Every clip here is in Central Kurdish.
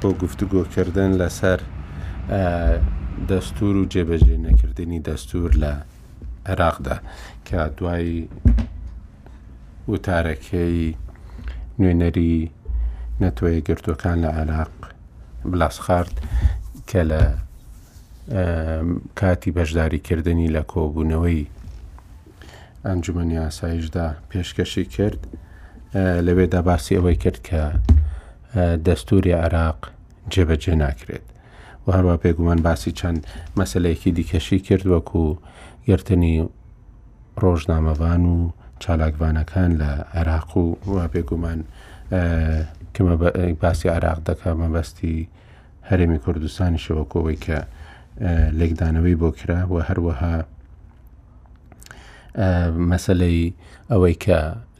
بۆ گفتوگۆ کردن لەسەر دەستور و جێبەجێ نەکردنی دەستور لە عێراقدا کە دوای وتارەکەی نوێنەری نەتۆیە گرتوەکان لە عێراق بلاسخارد کە لە کاتی بەشداریکردنی لە کۆبوونەوەی ئەنجومنی ئاسایشدا پێشکەشی کرد لەوێدا باسی ئەوەی کرد کە دەستوری عێراق جێبەجێ ناکرێت و هەروە پێگومان باسی چەند مەسلەیەکی دیکەشی کرد وەکو گرتنی ڕۆژنامەوان و چالاکوانەکان لە عێراق و و پێگومان کەمە باسی عراق دەکە مەبەستی هەرێمی کوردستانی شەوەکەوەی کە لێکدانەوەی بۆ کرا و هەروەها مەسلەی ئەوەی کە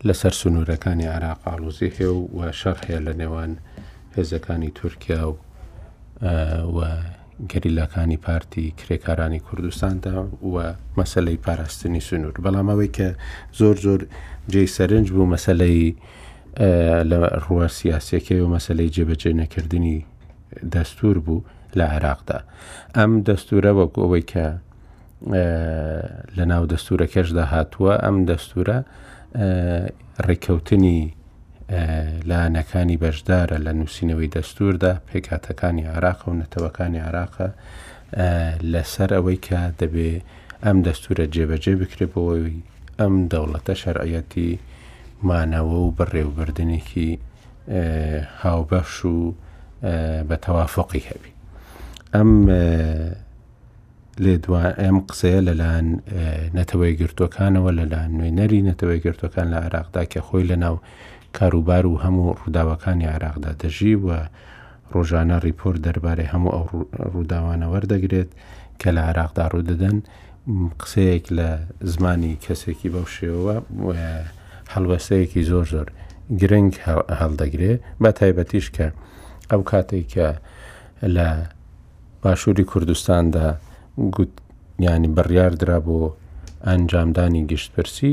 لەسەر سنوورەکانی عراق ئاڵۆزی هەیە و و شەڕ هەیە لە نێوان هێزەکانی تورکیا و و گەریلاکانی پارتی کرێکارانی کوردستاندا و مەسلەی پاراستنی سنوور بەڵامەوەی کە زۆر زۆر جێ سەرنج بوو مەسلەی لە ڕوە سیاسەکەی و مەسلەی جێبەجێ نەکردنی دەستور بوو لە عێراقدا ئەم دەستورە وەک ئەوەی کە لە ناو دەستورەکەشدا هاتووە ئەم دەستورە ڕێککەوتنی لایەنەکانی بەشدارە لە نووسینەوەی دەستوردا پێکاتەکانی عراق و نەتەوەکانی عراقە لەسەر ئەوەی کە دەبێ ئەم دەستورە جێبەجێ بکرێت بۆەوەی ئەم دەوڵەتە شەرعەتی مانەوە و بەڕێوبردنێکی هاوبەش و بە تەوافقی هەبی ئەم لێدوان، ئەم قسەیە لەلایەن نەتەوەیەکگرتووەکانەوە، لەلایەن نوێنەری نەتەوەیەکگرتووەکان لە عێراقدا کە خۆی لەناو کاروبار و هەموو ڕووداوەکانی عێراقدا دەژی و ڕۆژانە ڕیپۆرت دەربارەی هەموو ئەو ڕووداوانە وەردەگرێت کە لە عێراقدا ڕوو دەدەن، قسەیەک لە زمانی کەسێکی بەو شێوەوە هەڵوێستەیەکی زۆر زۆر گرنگ هەڵدەگرێ، بە تایبەتیش کە ئەو کاتەی کە لە. باشوری کوردستاندا گوت یانی بڕیار درا بۆ ئەنجامدانی گشتپرسی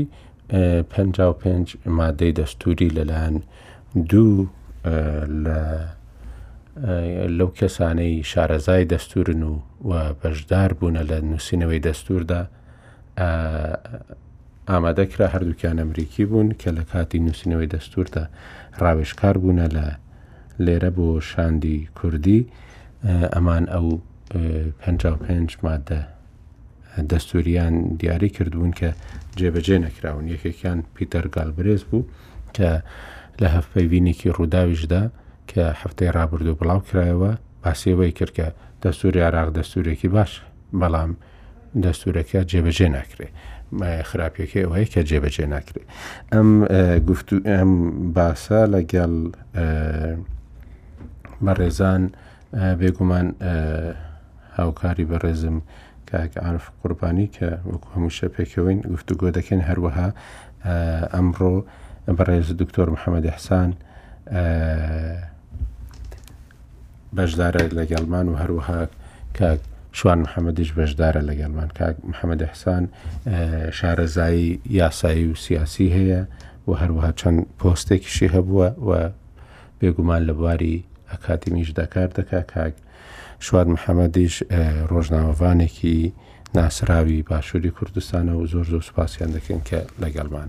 پەنجا و پێنج مادەی دەستوری لەلایەن دوو لە لەو کەسانەی شارەزای دەستورن و و بەشدار بوونە لە نووسینەوەی دەستوردا ئامادەکرا هەردووکیان ئەمریکی بوون کە لە کاتی نووسینەوەی دەستووردا ڕاوێژکار بوونە لە لێرە بۆ شاندی کوردی ئەمان ئەو پەنجا و پێنج مادە دەستووریان دیاری کردبوون کە جێبەجێ نەکراون یەکێکیان پیتەر گالبرێز بوو کە لە هەفپەیڤینێکی ڕووداویشدا کە هەفتەی ڕابردوو بڵاو کرایەوە باسیەوەی کرد کە دەستووری عراق دەستوورێکی باشە بەڵام دەستورەکە جێبەجێ ناکرێ خراپیەکەی ئەوەیە کە جێبەجێ ناکرێ ئەم گفت و ئەم باسە لەگەڵ بەڕێزان بێگومان هاوکاری بەڕێزم کاک عرف قوربانی کە وەکو هەموو شەپێکەوەین گفتوگۆ دەکەین هەروەها ئەمڕۆ بەڕێز دکتۆر محەممەد حسان بەشدارە لەگەڵمان و هەروەها کاک شوان محەممەدیش بەشدارە لەگەڵمان کاک محەممەد حسان شارەزایی یاسایی و سیاسی هەیە و هەروەها چەند پۆستێکیشی هەبووە و بێگومان لە بواری ئەکادمیش دەکار دەکا کاک شوان محەممەدیش ڕۆژناوەڤانێکی ناسراوی باشووری کوردستانە و زۆر زۆر سوپاسیان دەکەین کە لەگەڵمان.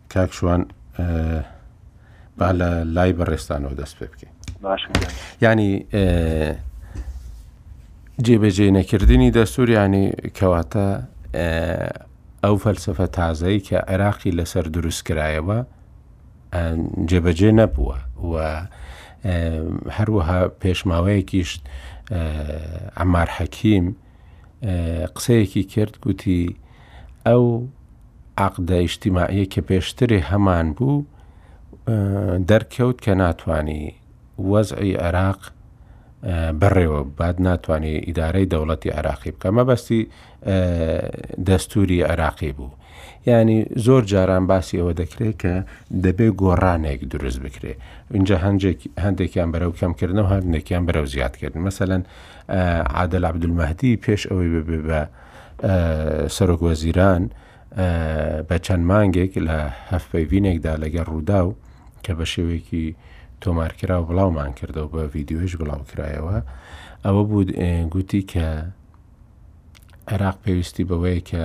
کاک شوان با لە لای بەڕێستانەوە دەست پێ بکەین باش ینی جێبەجێ نەکردنی دەستوریانی کەواتە ئەو فەلسفە تازایی کە عێراقی لەسەر دروست کرایەوە جێبەجێ نەبووە و هەروەها پێشماوەیەکیشت ئەمار حەکیم قسەیەکی کرد گوتی ئەو عقدە ئیشتیماعیە کە پێشترێ هەمان بوو دەرکەوت کە ناتانی وەزعی عێراق بەڕێوە بات ناتوانێت ئیدارەی دەوڵەتی عراقی بکە مەبەستی دەستوری عراقی بوو ینی زۆر جاران باسی ئەوە دەکرێت کە دەبێ گۆڕانێک دروست بکرێت اینجا هەندێکیان بەرەو کەمکردنەوە هەندێکیان بەرەو زیادکردن مەسەەن عادل عەبدولمەهدی پێش ئەوەی ببێ بە سەرۆک وەزیران بە چەند مانگێک لە هەڤپەیڤینێکدا لەگەڵ ڕووداو کە بە شێوەیەکی تۆمارکراو بڵاومان کردەوە بە ڤیددیۆش بڵاوکرایەوە ئەوە بوو گوتی کە عێراق پێویستی بەوەیە کە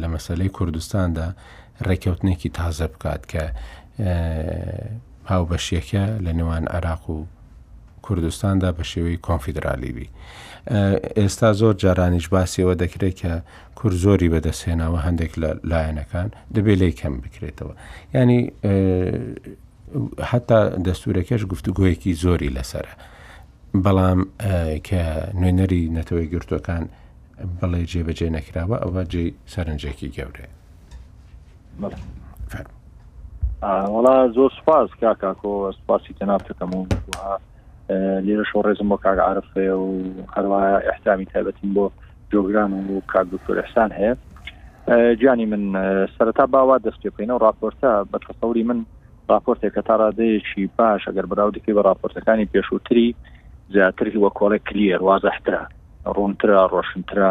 لە مەسلەی کوردستاندا ڕێککەوتنێکی تازە بکات کە هاوبەشیەکە لە نێوان عێراق و کوردستاندا بە شێوەی کۆنفیدرالی بی. ئێستا زۆر جارانیش باسی ئەوە دەکرێت کە کورد زۆری بەدەستهێناوە هەندێک لە لایەنەکان دەبێت لی کەم بکرێتەوە ینی حتا دەستورەکەش گفتوگویەکی زۆری لەسرە بەڵام کە نوێنەری نەتەوەی گرتوەکان بڵێ جێبەجێ نەکراوە ئەوە جێ سەرنجێکی گەورەیە. وەڵا زۆر سپاس کاکاکۆ سپاسی تەنابتەکەم و لێرە شۆ ڕێزم بۆ کاک عرفێ و هەروە ئەحتامی تایبەتیم بۆ جۆگران و کاک دکتۆر ئەحسان هەیە جانی من سەرەتا باوا دەست پێ بکەینەوە راپۆرتە بە تەسەوری من راپۆرتێک کە تا ڕادەیەکی باش ئەگەر بەراو دەکەی بە راپۆرتەکانی پێشووتری زیاتر هیوە کۆڵێک کلێر وازەحترا ڕوونترە ڕۆشنترە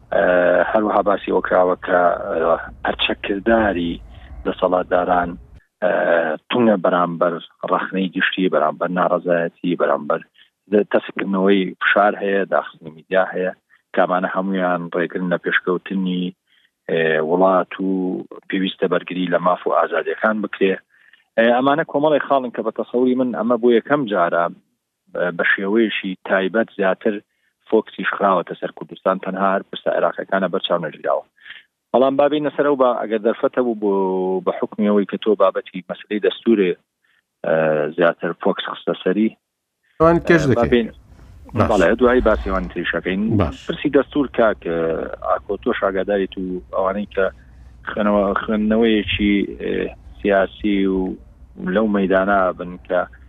هەروەها باسی ئەوکراوە کە پەرچەکرداری دەسەڵاتداران تونە بەرامبەر ڕخنەی گشتی بەرامبەر ناڕزایەتی بەرامبەر تەسکردنەوەی فشار هەیە داخستنی میدیا هەیە کامانە هەمویان ڕێگرن لە پێشکەوتنی وڵات و پێویستە بەرگری لە ماف و ئازادیەکان بکرێ ئەمانە کۆمەڵی خاڵن کە بە تەسەوری من ئەمە بۆ یەکەم جارە بە شێوەیەکی تایبەت زیاتر فۆکسیش خراوەتە سەر کوردستان تەنها هەر پرسە عێراقەکانە بەر چاو نەگیراوە بەڵام بابینە سەر ئەو با ئەگەر دەرفەتە بوو بۆ بە حکمیەوەی کە تۆ بابەتی مەسلەی دەستورێ زیاتر فۆکس خستە سەری ئەوان کێش دەکەین بەڵێ دوای باسیوان تریشەکەین پرسی دەستور کاک ئاکۆ تۆ شاگاداری تو ئەوانەی کە خوێنەوە خوێندنەوەیەکی سیاسی و لەو مەدانا بن کە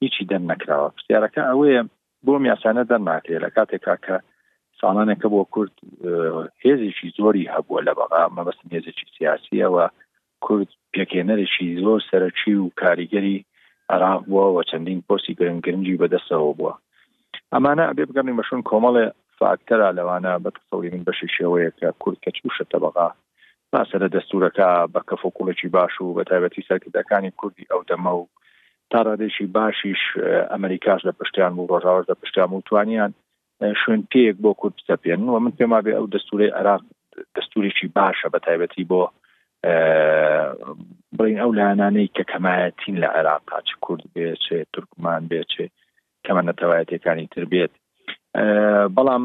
هیچی دەرنەکراوە پرسیارەکە ئەوەیە بۆ میاسانە دەرناکرێت لە کاتێکا کە ساڵانێکە بۆ کورد هێزێکی زۆری هەبووە لە بەغا مەبەستم هێزێکی سیاسیەوە کورد پێکێنەرێکی زۆر سەرەکی و کاریگەری عراق بووە و چەندین پۆسی گرنگگرنجی بەدەستەوە بووە ئەمانە ئەبێ بگەڕین بەشون کۆمەڵێ فاکتەرە لەوانە بە تەسەڵی من بەشی شێوەیە کە کورد کە چوشە تەبقا باسە لە دەستورەکە بە کەفۆکوڵێکی باش و بە تایبەتی سەرکردەکانی کوردی ئەو دەمە و تا ڕادەیەکی باشیش ئەمەریکاش لە پشتیان بوو، ڕۆژاواش لە پشتیان بوو، توانیان شوێن پێیەک بۆ کورد بسەپێنن و من پێم وابێ ئەو دەستورەی عێراق دەستورێکی باشە بە تایبەتی بۆ بڵین ئەو لایەنانەی کە کەمایەتین لە عێراق چ کورد بێ چێ تورکمان بێ چێ کەمە نەتەوایەتەکانی تر بێت بەڵام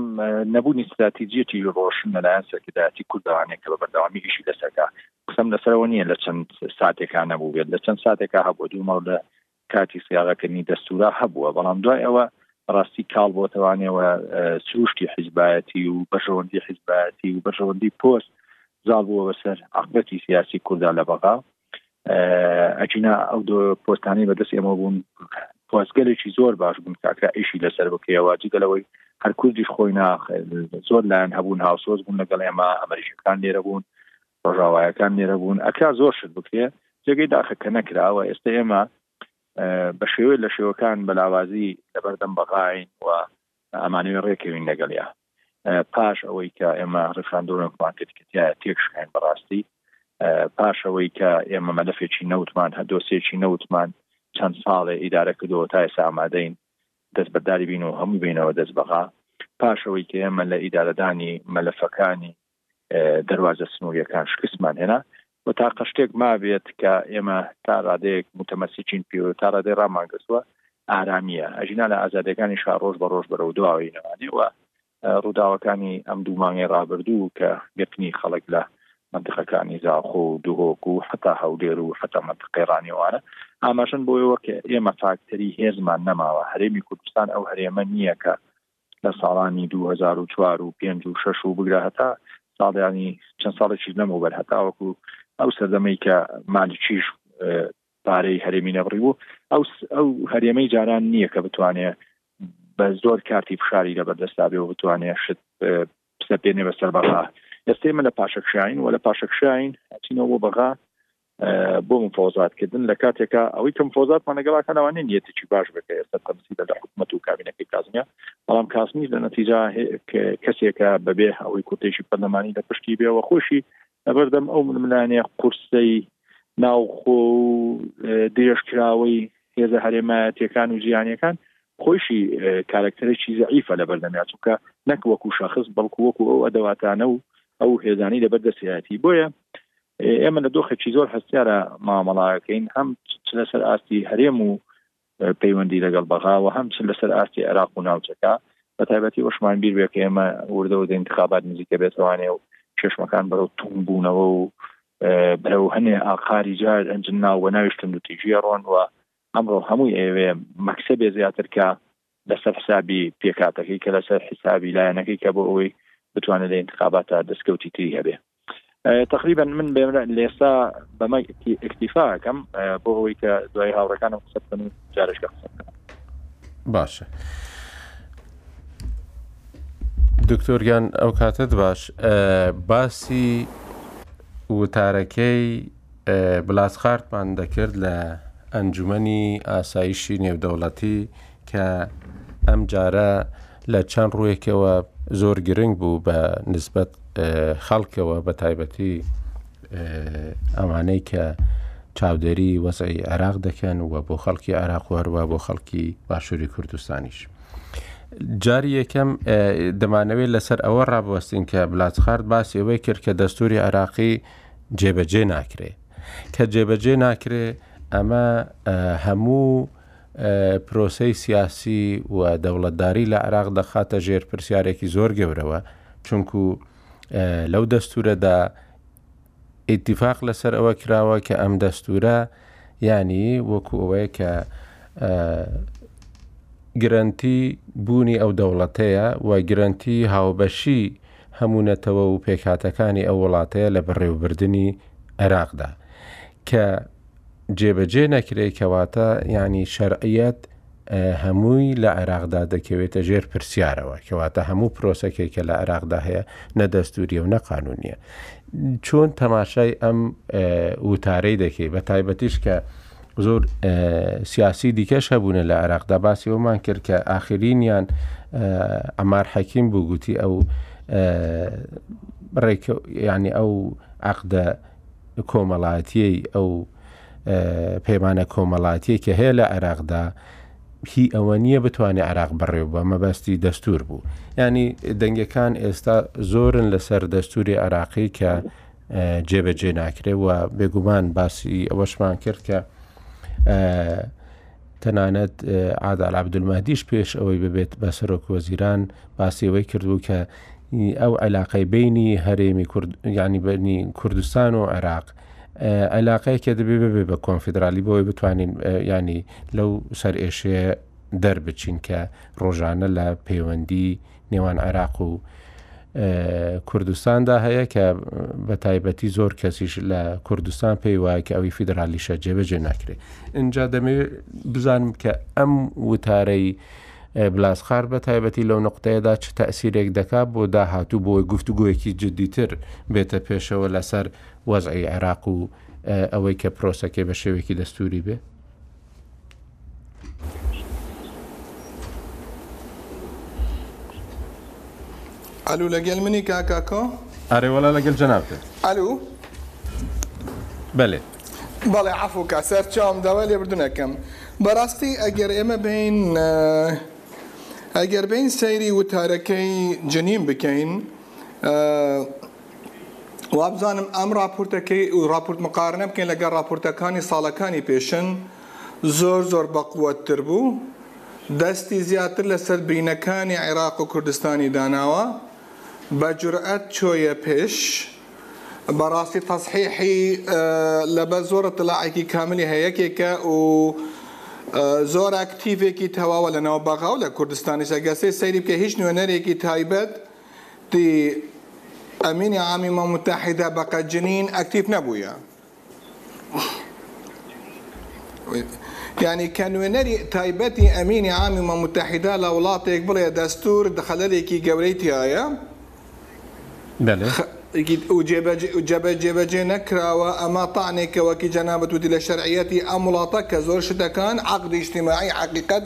نەبوونی استراتیجیەتی ڕۆشن لەلایەن سەرکردایەتی کوردوانێک کە بە بەردەوامی هیچی لەسەرکە قسم لەسەرەوە نییە لە چەند ساتێکان نەبوو بێت لە چەند ساتێکا هەبوو دوو ماڵ لە کاتی سیاغەکردنی دەستورا هەبووە بەڵام دوای ئەوە ڕاستی کاڵ بۆتەوانەوە سروشتی حیزبایەتی و بەژەوەندی حیزبایەتی و بەژەوەندی پۆست زاڵ بووە بەسەر عقبەتی سیاسی کووردا لە بەغا ئەچینا ئەو دۆ پۆستانی بەدەست ئێمە بوون پۆستگەلێکی زۆر باش بوون کاکرا ئیشی لەسەر بکەیەوە جگەلەوەی هەر کوردیش خۆی ناخ زۆر لایەن هەبوون هاوسۆز بوون لەگەڵ ئێمە ئەمریکەکان لێرە بوون ڕۆژاوایەکان لێرە بوون ئەکرا زۆر شت بکرێ جێگەی داخە کە نەکراوە ئێستا ئێمە بە شێوەی لە شێوەکان بەلاوازی لەبەردەم بەغاین و ئەمانەوێ ڕێکەوین لەگەڵیا پاش ئەوەی کە ئێمە ڕفراندۆمێکمان کرد کە تایە تێکشکین بەڕاستی پاش ئەوەی کە ئێمە مەلەفێکی نەوتمان هە دۆسێکی نەوتمان چەند ساڵێ ئیدارە کردەوە تا ئێستا ئامادەین دەست بەداری بین و هەموو بینەوە دەست بەغا پاشەوەی کە ئێمە لە ئیدارەدانی مەلەفەکانی دەروازە سنووریەکان شکستمان هێنا و تاقە شتێک مابێت کە ئێمە تا ڕادەیەک متەمەسیچین پێ تا ڕادەی ڕامانگەسووە ئارامیە ئەژینا لە ئازادەکانی شار ڕۆژ بە ڕۆژ بەرەو دواوەی نەوانەوە ڕووداوەکانی ئەم دوو مانگی ڕابردوو کە گرتنی خەڵک لە منتقەکانی زاخۆ و دهۆک و حتا هەولێر و حتا منتقی ڕانیێوانە ئاماژن بۆیەوە کە ئێمە فاکتەری هێزمان نەماوە هەرێمی کوردستان ئەو هەرێمە نییە کە لە ساڵانی دوو هەزار و چوار و پێنج و شەش و بگرە هەتا ساڵیانی چەند ساڵێکیش لەمەوە بەر هەتاوەکو ئەو سەردەمەی کە مالکیش پارەی هەرێمی نەبڕی بوو ئەو ئەو هەرێمەی جاران نییە کە بتوانێ بە زۆر کارتی فشاری لە بەردەستا بێ و بتوانێ شت پسەپێنێ بەسەر بەغا ئێستێ من لە پاشەکشین و لە پاشەکشین چینەوە بەغا بۆ مفۆزات کردن لە کاتێکا ئەوەی کە مفۆزات مانەگەڵاکە لەوانێ نیەتێکی باش بکە ئێستا تەمسی لە حکوومەت و کابینەکەی کازمیە بەڵام کاسمی لە نەتیجا کەسێکە بەبێ ئەوەی کوتێکی پەرلەمانی لە پشتی بێەوە خۆشی لەبەردەم ئەو منملانەیە قورسەی ناوخۆ و درێژکراوەی هێزە هەرێمایەتەکان و جیانەکان خۆشی کارکتەرێکی زعیفە لە بەردەمیا چونکە نەک وەکو شخص بەڵکو وەکو ئەو ئەدەواتانە و ئەو هێزانی لەبەر دەسیاتی بۆیە ئێمە لە دۆخێکی زۆر هەستیارە مامەڵاکەین هەم چ لەسەر ئاستی هەرێم و پەیوەندی لەگەڵ بەغاوە هەم چ لەسەر ئاستی عێراق و ناوچەکە بە تایبەتی وەشمان بیر بێت کە ئێمە وردەوە دەینتخابات نزیکە بێتوانێ و کێشمەکان بەرەو تون بوونەوە و بەرەو هەنێ ئاقاری جار ئەنجنا و ناویشتن و تیژیە ڕۆن وە ئەمڕۆ هەمووی ئەوێ مەکسبێ زیاتر کە لەسەر حسابی پێکهاتەکەی کە لەسەر حسابی لایەنەکەی کە بۆ ئەوەی بتوانێت لە انتخاباتە دەستکەوتی تری هەبێ تقریبا من لێسا بەمە ئەکتیفاکەم بۆ ئەوەی کە دوای هاوڕەکانم قسە بکەن و جارشکە قسە بکەن باشە دکتۆریان ئەو کاتت باش باسی وتارەکەی بلاسخارتمان دەکرد لە ئەنجومەنی ئاسایشی نێودەوڵەتی کە ئەم جارە لە چەند ڕوویەکەوە زۆر گرنگ بوو بە نسبەت خەڵکەوە بە تایبەتی ئەوانەی کە چاودێری وەزعی عێراق دەکەن و بۆ خەڵکی عێراق وەروە بۆ خەڵکی باشووری کوردستانیش. جاری یەکەم دەمانەوێت لەسەر ئەوە ڕابوەستین کە بلاسخارد باسی ئەوەی کرد کە دەستوری عێراقی جێبەجێ ناکرێ. کە جێبەجێ ناکرێ ئەمە هەموو پرۆسەی سیاسی و دەوڵەتداری لە عراق دەخاتە ژێر پرسیارێکی زۆر گەورەوە چونکو لەو دەستورەدا ئیتیفاق لەسەر ئەوە کراوە کە ئەم دەستورە یانی وەکو ئەوەیە کە گرەنتی بوونی ئەو دەوڵەتەیە و گرەنتی هاوبەشی هەموو نەتەوە و پێکهاتەکانی ئەو وڵاتەیە لە بەڕێوەبردنی عێراقدا کە جێبەجێ نەکرێ کەواتە یانی شەرعیەت هەمووی لە عێراقدا دەکەوێتە ژێر پرسیارەوە کەواتە هەموو پرۆسەکەی کە لە عێراقدا هەیە نە دەستوریە و نەقانونیە چۆن تەماشای ئەم وتارەی دەکەی بە تایبەتیش کە زۆر سیاسی دیکەش هەبوونە لە عێراقدا باسی ئەومان کرد کە ئاخرینیان ئەمار حەکیم بوو گوتی ئەو ڕێک ینی ئەو عقدە کۆمەڵاتیەی ئەو پەیمانە کۆمەڵاتیە کە هەیە لە عێراقدا هی ئەوە نییە بتوانێت عراق بڕێ بە مەبەستی دەستور بوو ینی دەنگەکان ئێستا زۆرن لەسەر دەستوری عراقی کە جێبەجێ ناکرێ و بێگومان باسی ئەوەشمان کرد کە تەنانەت عادال عەبدولمەهدیش پێش ئەوەی ببێت بە سەرۆک وەزیران باسی ئەوەی کردبوو کە ئەو علاقەی بینی هەرێمی کورد یعنی بەنی کوردستان و عێراق علاقەیەکە دەبێ ببێ بە کۆنفیدرالی بۆی بتوانین ینی لەو سەر ئێشێ دەربچین کە ڕۆژانە لە پەیوەندی نێوان عێراق و کوردستاندا هەیە کە بە تایبەتی زۆر کەسیش لە کوردستان پێی وایە کە ئەوی فیدرالیشە جێبەجێ ناکرێت اینجا دەمەوێت بزانم کە ئەم وتارەی بلاسخار بە تایبەتی لەو نقطەیەدا چ تەسیرێک دەکات بۆ داهاتوو بۆ گفتوگویەکی جددیتر بێتە پێشەوە لەسەر وەزعی عێراق و ئەوەی کە پرۆسەکەی بە شێوێکی دەستوری بێ الو لەگەل منی کاکا کۆ؟ ئەرێ وەلا لەگەل جەنابتە. الو بەلێ. بەڵێ عەفو کا سەر چاوم داوای لێبردنەکەم بەراستی ئەگەر ئێمە بێین ئەگەر بێین سەیری وتارەکەی جنین بکەین وابزانم ئەم ڕاپورتەکەی و ڕاپورت مقارنە بکەین لەگەڵ ڕاپورتەکانی ساڵەکانی پێشن زۆر زۆر بەقوەتتر بوو دەستی زیاتر لەسەر برینەکانی عێراق و کوردستانی داناوە بە جورئەت چۆیە پێش بەڕاستی تەصحیحی لەبەر زۆر تلاعێکی کاملی هەیە یەکێکە و زۆر ئەکتیڤێکی تەواوە لەناو بەغاو لە کوردستانیش ئەگەسێ سەیری بکە هیچ نوێنەرێکی تایبەت دی ئەمینی عامی ئومەم موتەحیدە بەقە جنین ئەکتیڤ نەبوویە یعنی کە نوێنەری تایبەتی ئەمینی عامی ئومەم موتەحیدە لە وڵاتێک بڵێ دەستور خەلەلێکی گەورەی تیایە جێبە جێبەجێ نەکراوە ئەمە تاانێکەوەکی جەنابەت وتی لە شەرعەتی ئەم وڵاتە کە زۆر شتەکان عقدی ئیشتیماعی عقیقەت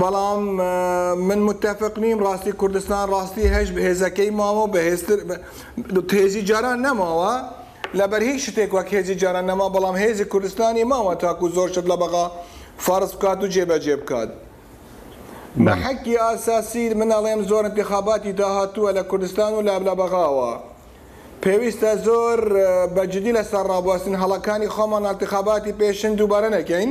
بەڵام من متەفق نیم ڕاستی کوردستان ڕاستی هەژ بهێزەکەی ماوە و بەهێزتر هێزی جاران نەماوە لەبەر هیچ شتێک وەک هێزی جاران نەما بەڵام هێزی کوردستانی ماوە تاکو زۆر شت لە بەغا فەرز بکات و جێبەجێ بکات بە حەکی ئاساسی من ئەڵێم زۆر انتخاباتی داهاتووە لە کوردستان و لە بەغاوە پێویستە زۆر بە جدی لەسەر ڕابواستین هەڵەکانی خۆمان انتخاباتی پێشن دووبارە نەکەین.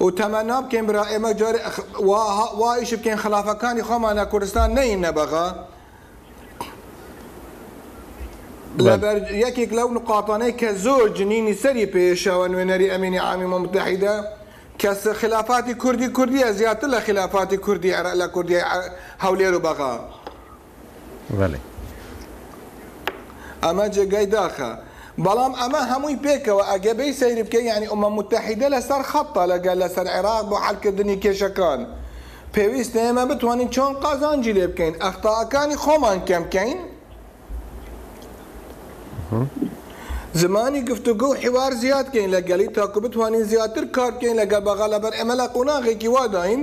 و تەمەنا بکەین برا ئێمە جارێ وا وا ئیش بکەین خلافەکانی خۆمان لە کوردستان نەین نەبەغا لەبەر یەکێک لەو نقاطانەی کە زۆر جنینی سەری پێشەوە نوێنەری ئەمینی عامی ممتحیدە کە خلافاتی کوردی کوردیە زیاتر لە خلافاتی کوردی عێراق لە کوردی هەولێر و بەغا بەڵێ. ئەمە جێگای داخە. بەڵام ئەمە هەمووی پێکەوە ئەگە بێی سەیری بکەی یانی ئومەم موتەحیدە لە سەر خەتە لە گەل لە سەر عێراق بۆ حەل کردنی کێشەکان. پێویستە ئێمە بتوانین چۆن قازانجی لێ بکەین ئەختائەکانی خۆمان کەم کەین. زمانی گفتوگۆ و حیوار زیاد کەین لە گەلی تاکو بتوانین زیاتر کار بکەین لە گەل بەغە لە بەر ئێمە لە قوناغێکی واداین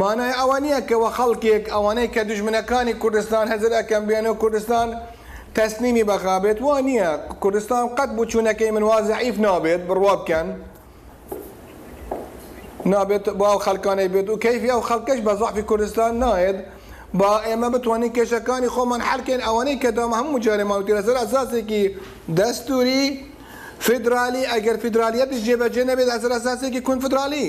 مانای ئەوە نیە کە وە خەڵکێک ئەوانەی کە دوژمنەکانی کوردستان هزر ئەکەن بێنەو کوردستان تەسلیمی بەغا بێت وا نیە کوردستان قەت بوچونەکەی من وا زەعیف نابێت بڕوا بکەن نابێت بۆ ئەو خەلکانەی بێت و کەیفی ئەو خەلکەش بە زەعفی کوردستان نایەت با ئێمە بتوانین کێشەکانی خۆمان حەلکەین ئەوانەی کە دام هەموو جارێ ماوتە لەسەر ئەساسێکی دەستوری فیدرالی ئەگەر فیدرالیەتش جێبەجێ نەبێت لەسەر ئەساسێکی کونفدرالی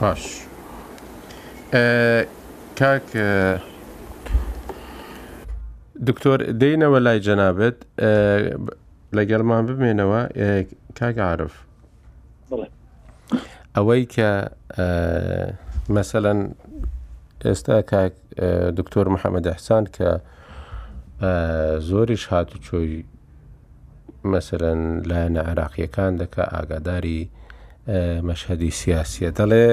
باش کاک دکتۆر دێنەوە لای جەنابێت لەگەڵمان بمێنەوە کاک عرف ئەوەی کە مەسەەن ئێستا کاک دکتۆر محەممەد حسان کە زۆریش هاتوچۆی مەسەلەن لایەنە عێراقییەکان دەکا ئاگاداری مەشهەدی سیاسییە دەڵێ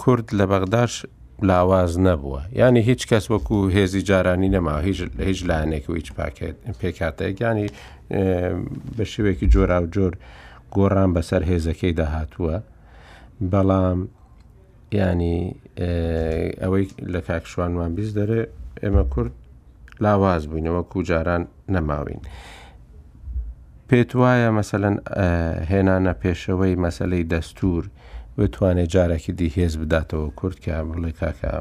کورد لە بەغداش لاواز نەبووە یعنی هیچ کەس وەکو هێزی جارانی نەما هیچ هیچ لایەنێک و هیچ پاکێت پێکاتەیەک ینی بە شێوەیەکی جۆرا و جۆر گۆڕان بەسەر هێزەکەی داهاتووە بەڵام یانی ئەوەی لە کاک شوانمان بیست دەرێ ئێمە کورد لاواز بووینەوە کو جاران نەماوین. پێت وایە مەسەەن هێنانە پێشەوەی مەسلەی دەستور بتوانێت جارێکی دی هێز بداتەوە کورد کە بڵێ کاکە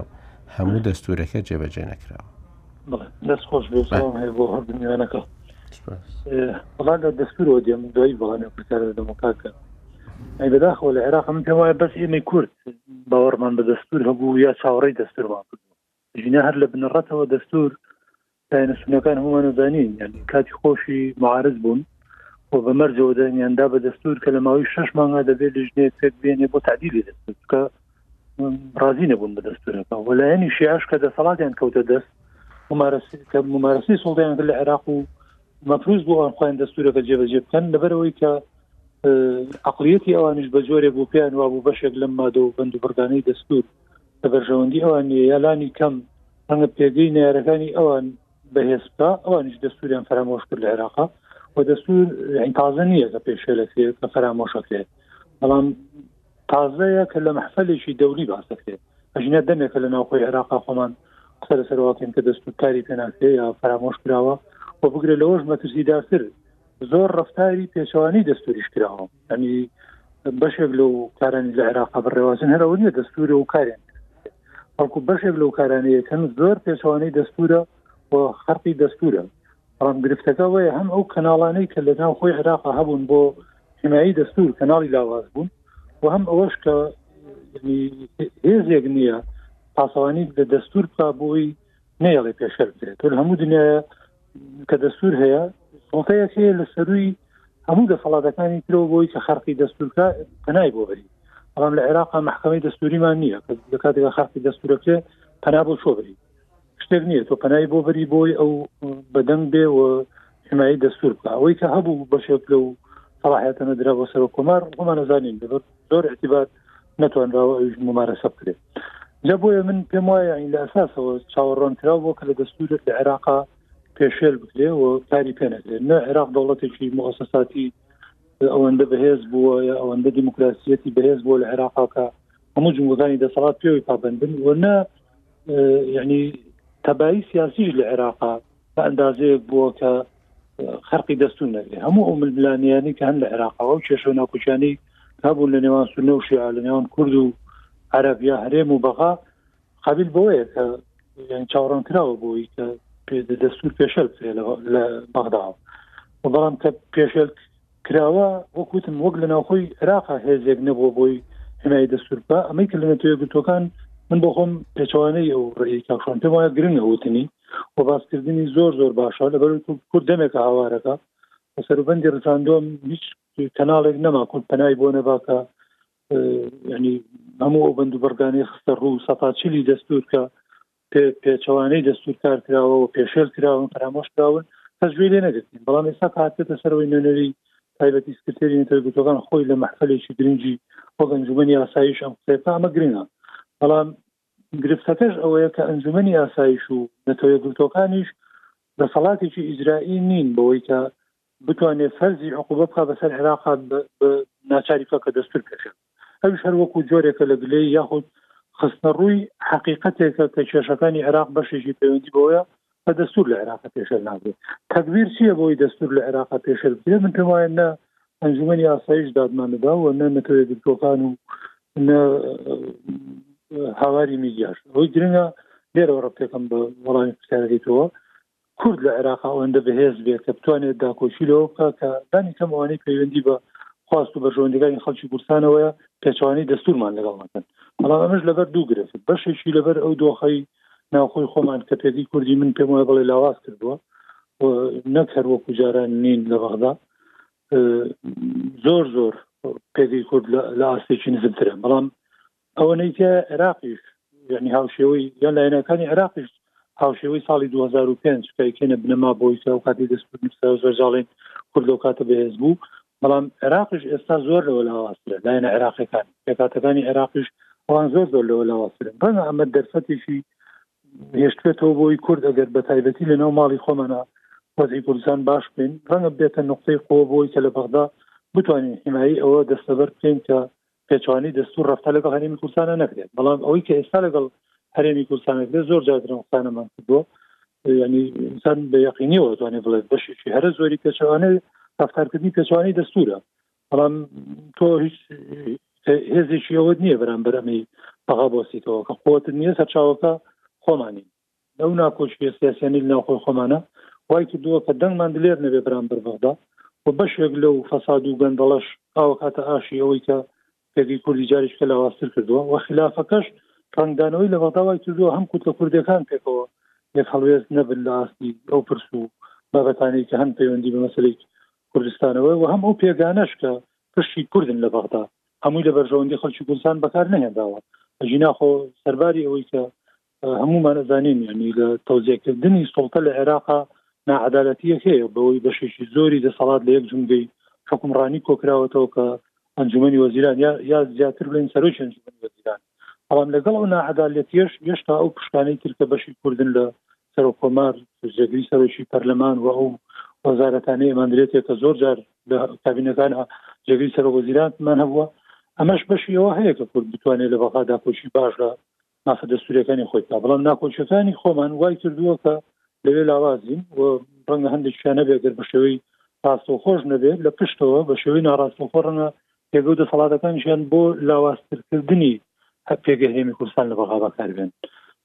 هەموو دەستورەکە جێبەجێ نەکراوە. دەست خۆش بێ سلام هەیە بۆ هەر دنیانەکە بەڵا لە دەستورەوە دێم دوای بەڵێن پرسیار دەدەمە کاکە ئەی بەداخەوە لە عێراق من پێم وایە بەس ئێمەی کورد باوەڕمان بە دەستور هەبوو یا چاوەڕی دەستورمان کردو ژینا هەر لە بنەڕەتەوە دەستور داینە سونەکان هەمانەزانین یعنی کاتی خۆشی معارز بوون و بە مەرجەوە دەنیاندا بە دەستور کە لە ماوەی شش مانگا دەبێت لە ژنێ پێک بێنێ بۆ تعدیلی دەستور بکە ڕازی نەبوون بە دەستورەکە و لایەنی شیاش کە دەسەڵاتیان کەوتە دەست کە ممارسی سڵدەیان لە عێراق و مەفروز بۆ ئەوان خۆیان دەستورەکە جێبەجێ بکەن لەبەرەوەی کە عقلیەتی ئەوانش بە جۆرێک بوو پێیان وابوو بەشێک لەم مادە و بند و بڕگانەی دەستور لە بەرژەوەندی ئەوان نیە یالانی کەم ئەمە پێگەی نارەکانی ئەوان بەهێستا ئەوانش دەستوریان فەرامۆش کرد لە عێراقا و دەستور تازە نییە کە پێشێلەکرێت کە فەرامۆشەکرێت بەڵام تازەیە کە لە مەحفەلێکی دەولی باس دەکرێت ئەژینە دەمێکە لە ناوخۆی عێراقا خۆمان قسە لەسەرواکەین کە دەست و کاری پێناکرێ یا فەرامۆش کراوە و بگرێ لەوەش مەترسیدارتر زۆر ڕفتاری پێچوانی دەستوریش کراوە ئەنی بەشێک لەو کارانی لە عێراقا بڕێوازن هەرەوە نیە دەستورە و کارێن بەڵکو بەشێک لەو کارانەیەکەن زۆر پێچوانەی دەستورە و خەرقی دەستورە بەڵام گرفتەکە ئەوەیە هەم ئەو کەناڵانەی کە لە ناو خۆی عێراقا هەبوون بۆ حمایی دەستور کەناڵی لاواز بوون و هەم ئەوەش کە هێزێک نییە پاسەوانی لە دەستور بکە بۆی نێڵێ پێشەر بدرێت تۆ هەموو دنیاە کە دەستور هەیە سڵتەیەک هەیە لە سەروی هەموو دەسەڵاتەکانی ترۆ بۆی کە خەرقی دەستورکە پەنای بۆ بری بەڵام لە عێراقا محکمەی دەستوریمان نییە لە کاتێکە خەرقی دەستورەکرێ پەنا بۆ چۆ بری شتێک نییە تۆ پەنای بۆ بەری بۆی ئەو بەدەنگ بێ و حمایی دەستور بکە ئەوەی کە هەبوو بەشێک لەو سەڵاحەتە نەدرا بۆ سەر کۆمار ومانەزانین دەبێت زۆر اعتبار نتوانراوە ئەوش ممارەسە بکرێت جا بۆیە من پێم وایە ئەین لە ئەساسەوە چاوەڕوان کرا بۆ کە لە دەستورێت لە عێراقا پێشێل بکرێ و کاری پێ نەکرێت نە عێراق دەوڵەتێکی مۆسەساتی ئەوەندە بەهێز بووە یا ئەوەندە دیموکراسیەتی بەهێز بۆ لە عێراقاکە هەموو جمهورانی دەسەڵات پێوەی پابندن و نە یعنی تەبایی سیاسیش لە عێراقا بە ئەندازەیەک بووە کە خەرقی دەستون نەبێ هەموو ئەو ململانیانی کە هەن لە عێراقەوە و کێشە ناکوچانی هەبوون لە نێوان سونە و شیعە لە نێوان کورد و عەربیا هەرێم و بەغا قابل بۆیە کە یعنی چاوەڕان کراوە بۆی کە دەستور پێشەل کرێ لە بەغداوە بەڵام کە پێشل کراوە وەک وتم وەک لە ناوخۆی عێراقا هێزێک نەبووە بۆی حمای دەستور بە ئەمەی کە لە نەتۆ یەکگرتووەکان من بۆ خۆم پێچوانەی ئەو ڕێی کاکشان پێم وایە گرنگە وتنی و باسکردنی زۆر زۆر باشە لەبەر کورد دەمێکە هاوارەکە سەروبەندی ڕفراندۆم هیچ کەناڵێک نەما کورد پەنای بۆ نەباکە ینی هەموو ئەو بند و بڕگانی خستە ڕوو سەفاچلی دەستور کە پێچەوانەی دەستور کار کراوە و پێشێل کراون پرامۆش کراون کەس گوێی لێ نەگرتین بەڵام ئێستا کاتێتە سەرەوەی نوێنەری تایبەتی سکرتێری نەتەوەی گوتەکان خۆی لە مەحفلێکی گرنگی وەک ئەنجومەنی ئاسایش ئەم قسەکە ئەمە گرنگە بەڵام گرفتەکەش ئەوەیە کە ئەنجومەنی ئاسایش و نەتەوەی گرتۆکانیش دەسەڵاتێکی ئیجرایی نین بەوەی کە بتوانێت فەرزی عقوبە بخە بەسەر عێراقا ناچاری بکە کە دەستور پێشێت ئەویش هەر وەکو جۆرێکە لە گلەیی یاخود خستنەڕووی حەقیقەتێکە کە کێشەکانی عێراق بەشێکی پەیوەندی بەوەیە کە دەستور لە عێراقە پێشێل ناکرێت تەکبیر چییە بۆی دەستور لە عێراقە پێشێل بکرێت من پێم وایە نە ئەنجومەنی ئاسایش دادمان نەدا و نە نەتەوە یەکگرتووەکان و نە هاواری میدیاش ئەوەی گرنگە لێرەوە ڕەفتێکم بە وەڵامی پرسیارەکەی تۆوە کورد لە عێراق ئەوەندە بەهێز بێت کە بتوانێت داکۆکی لەوە بکە کە دانی کەم ئەوانەی پەیوەندی بە خواست و بەرژەوەندەکانی خەڵکی کوردستانەوەە پێچوانی دەستورمان لەگەڵ نەکەن بەڵام ئەمەش لەبەر دوو گرفت بەشێکی لەبەر ئەو دۆخی ناوخۆی خۆمان کە پێگەی کوردی من پێم وایە بڵێ لاواز کردووە و نەک هەر وەکو جاران نین لە بەغدا زۆر زۆر پێگەی کورد لە ئاستێکی نزمترە بەڵام ئەوەنەی کە عێراقیش یعنی هاوشێوەی یان لایەنەکانی عێراقیش هاوشێوەی ساڵی 2005 کایکێنە بنەما بۆی کە ئەو کاتی دەستکردنسا زۆر جاڵێن کورد لەو کاتە بەهێز بوو بەڵام عێراقیش ئێستا زۆر لەوە لاواسترە لایەنە عێراقەکان پێکاتەکانی عێراقیش ئەوان زۆر زۆر لەوە لاواسترن ڕەنگە ئەمە دەرفەتێکی هێشتێتەوە بۆی کورد ئەگەر بە تایبەتی لەناو ماڵی خۆمانە وەزی کوردستان باش بین ڕەنگە بێتە نقطەی قوە بۆی کە لە بەغدا بتوانین حمایی ئەوە دەستەبەر بکەین کە پێچوانی دەستور ڕفتار لەگەڵ هەرێمی کوردستانە نەکرێت بەڵام ئەوەی کە ئێستا لەگەڵ هەرێمی کوردستانەکرێت زۆر جار درەم قسانەمان کردووە ینی ئینسان بە یقینیەوە توانێت بڵێت بەشێکی هەرە زۆری پێچوانە ڕفتارکردنی پێچوانی دەستورە بەڵام تۆ هیچ هێزێکی ئەوەت نییە بەرامبەرەمەی بەغا بۆسیتەوە کە قوتن نییە سەرچاوەکە خۆمانی ئەو ناکۆکیە سیاسیانەی لە ناوخۆی خۆمانە وای کردووە کە دەنگمان دلێر نەبێ بەرامبەر بەغدا و بەشێک لەو فەساد و گەندەڵەش ئاوکاتە ئاشی ئەوەی کە پێگەی کوردی جاریش کە لاواستر کردووە و خلافەکەش ڕنگدانەوەی لە بەغدا وای کردووە هەم کوتلە کوردەکان پێکەوە یەک هەڵوێست نەبن لە ئاستی ئەو پرس و بابەتانەی کە هەن پەیوەندی بە مەسلەی کوردستانەوە و هەم ئەو پێگانەش کە پشتی کوردن لە بەغدا هەمووی لە بەرژەوەندی خەڵکی کوردستان بەکار نەهێنراوە ئەجینا خۆ سەرباری ئەوەی کە هەموومان ئەزانین یعنی لە تەوزێکردنی سڵتە لە عێراقا ناعادالەتیەک هەیە بەوەی بەشێکی زۆری دەسەڵات لە یەک جمگەی حکومڕانی کۆکراوەتەوە کە ئەنجومی وەزیران یا یا زیاتر بڵێن سەرۆکی ئەنجومی وەزیران بەڵام لەگەڵ ئەو ناعادالەتیش هێشتا ئەو پشکانەی ترکە بەشی کوردن لە سەرۆک کۆمار جێگری سەرۆکی پەرلەمان و ئەو وەزارەتانەی ئەماندرێتێک کە زۆر جار لە کابینەکان جێگری سەرۆک وەزیرانمان هەبووە ئەمەش بەشیەوە هەیە کە کورد بتوانێت لە بەغادا کۆشی باش لە مافە دەستوریەکانی خۆی بکە بەڵام ناکۆکیەکانی خۆمان وای کردووە کە لەوێ لاوازین و ڕەنگە هەندێکیان نەبێتگەر بە شێوەی ڕاستەوە خۆش نەبێت لە پشتەوە بە شێوەی ناڕاستەوە خۆ ڕەنگە پێگە و دەسەڵاتەکانیشیان بۆ لاوازترکردنی هەر پێگە هێمی کوردستان لە بەغا بەکاربێن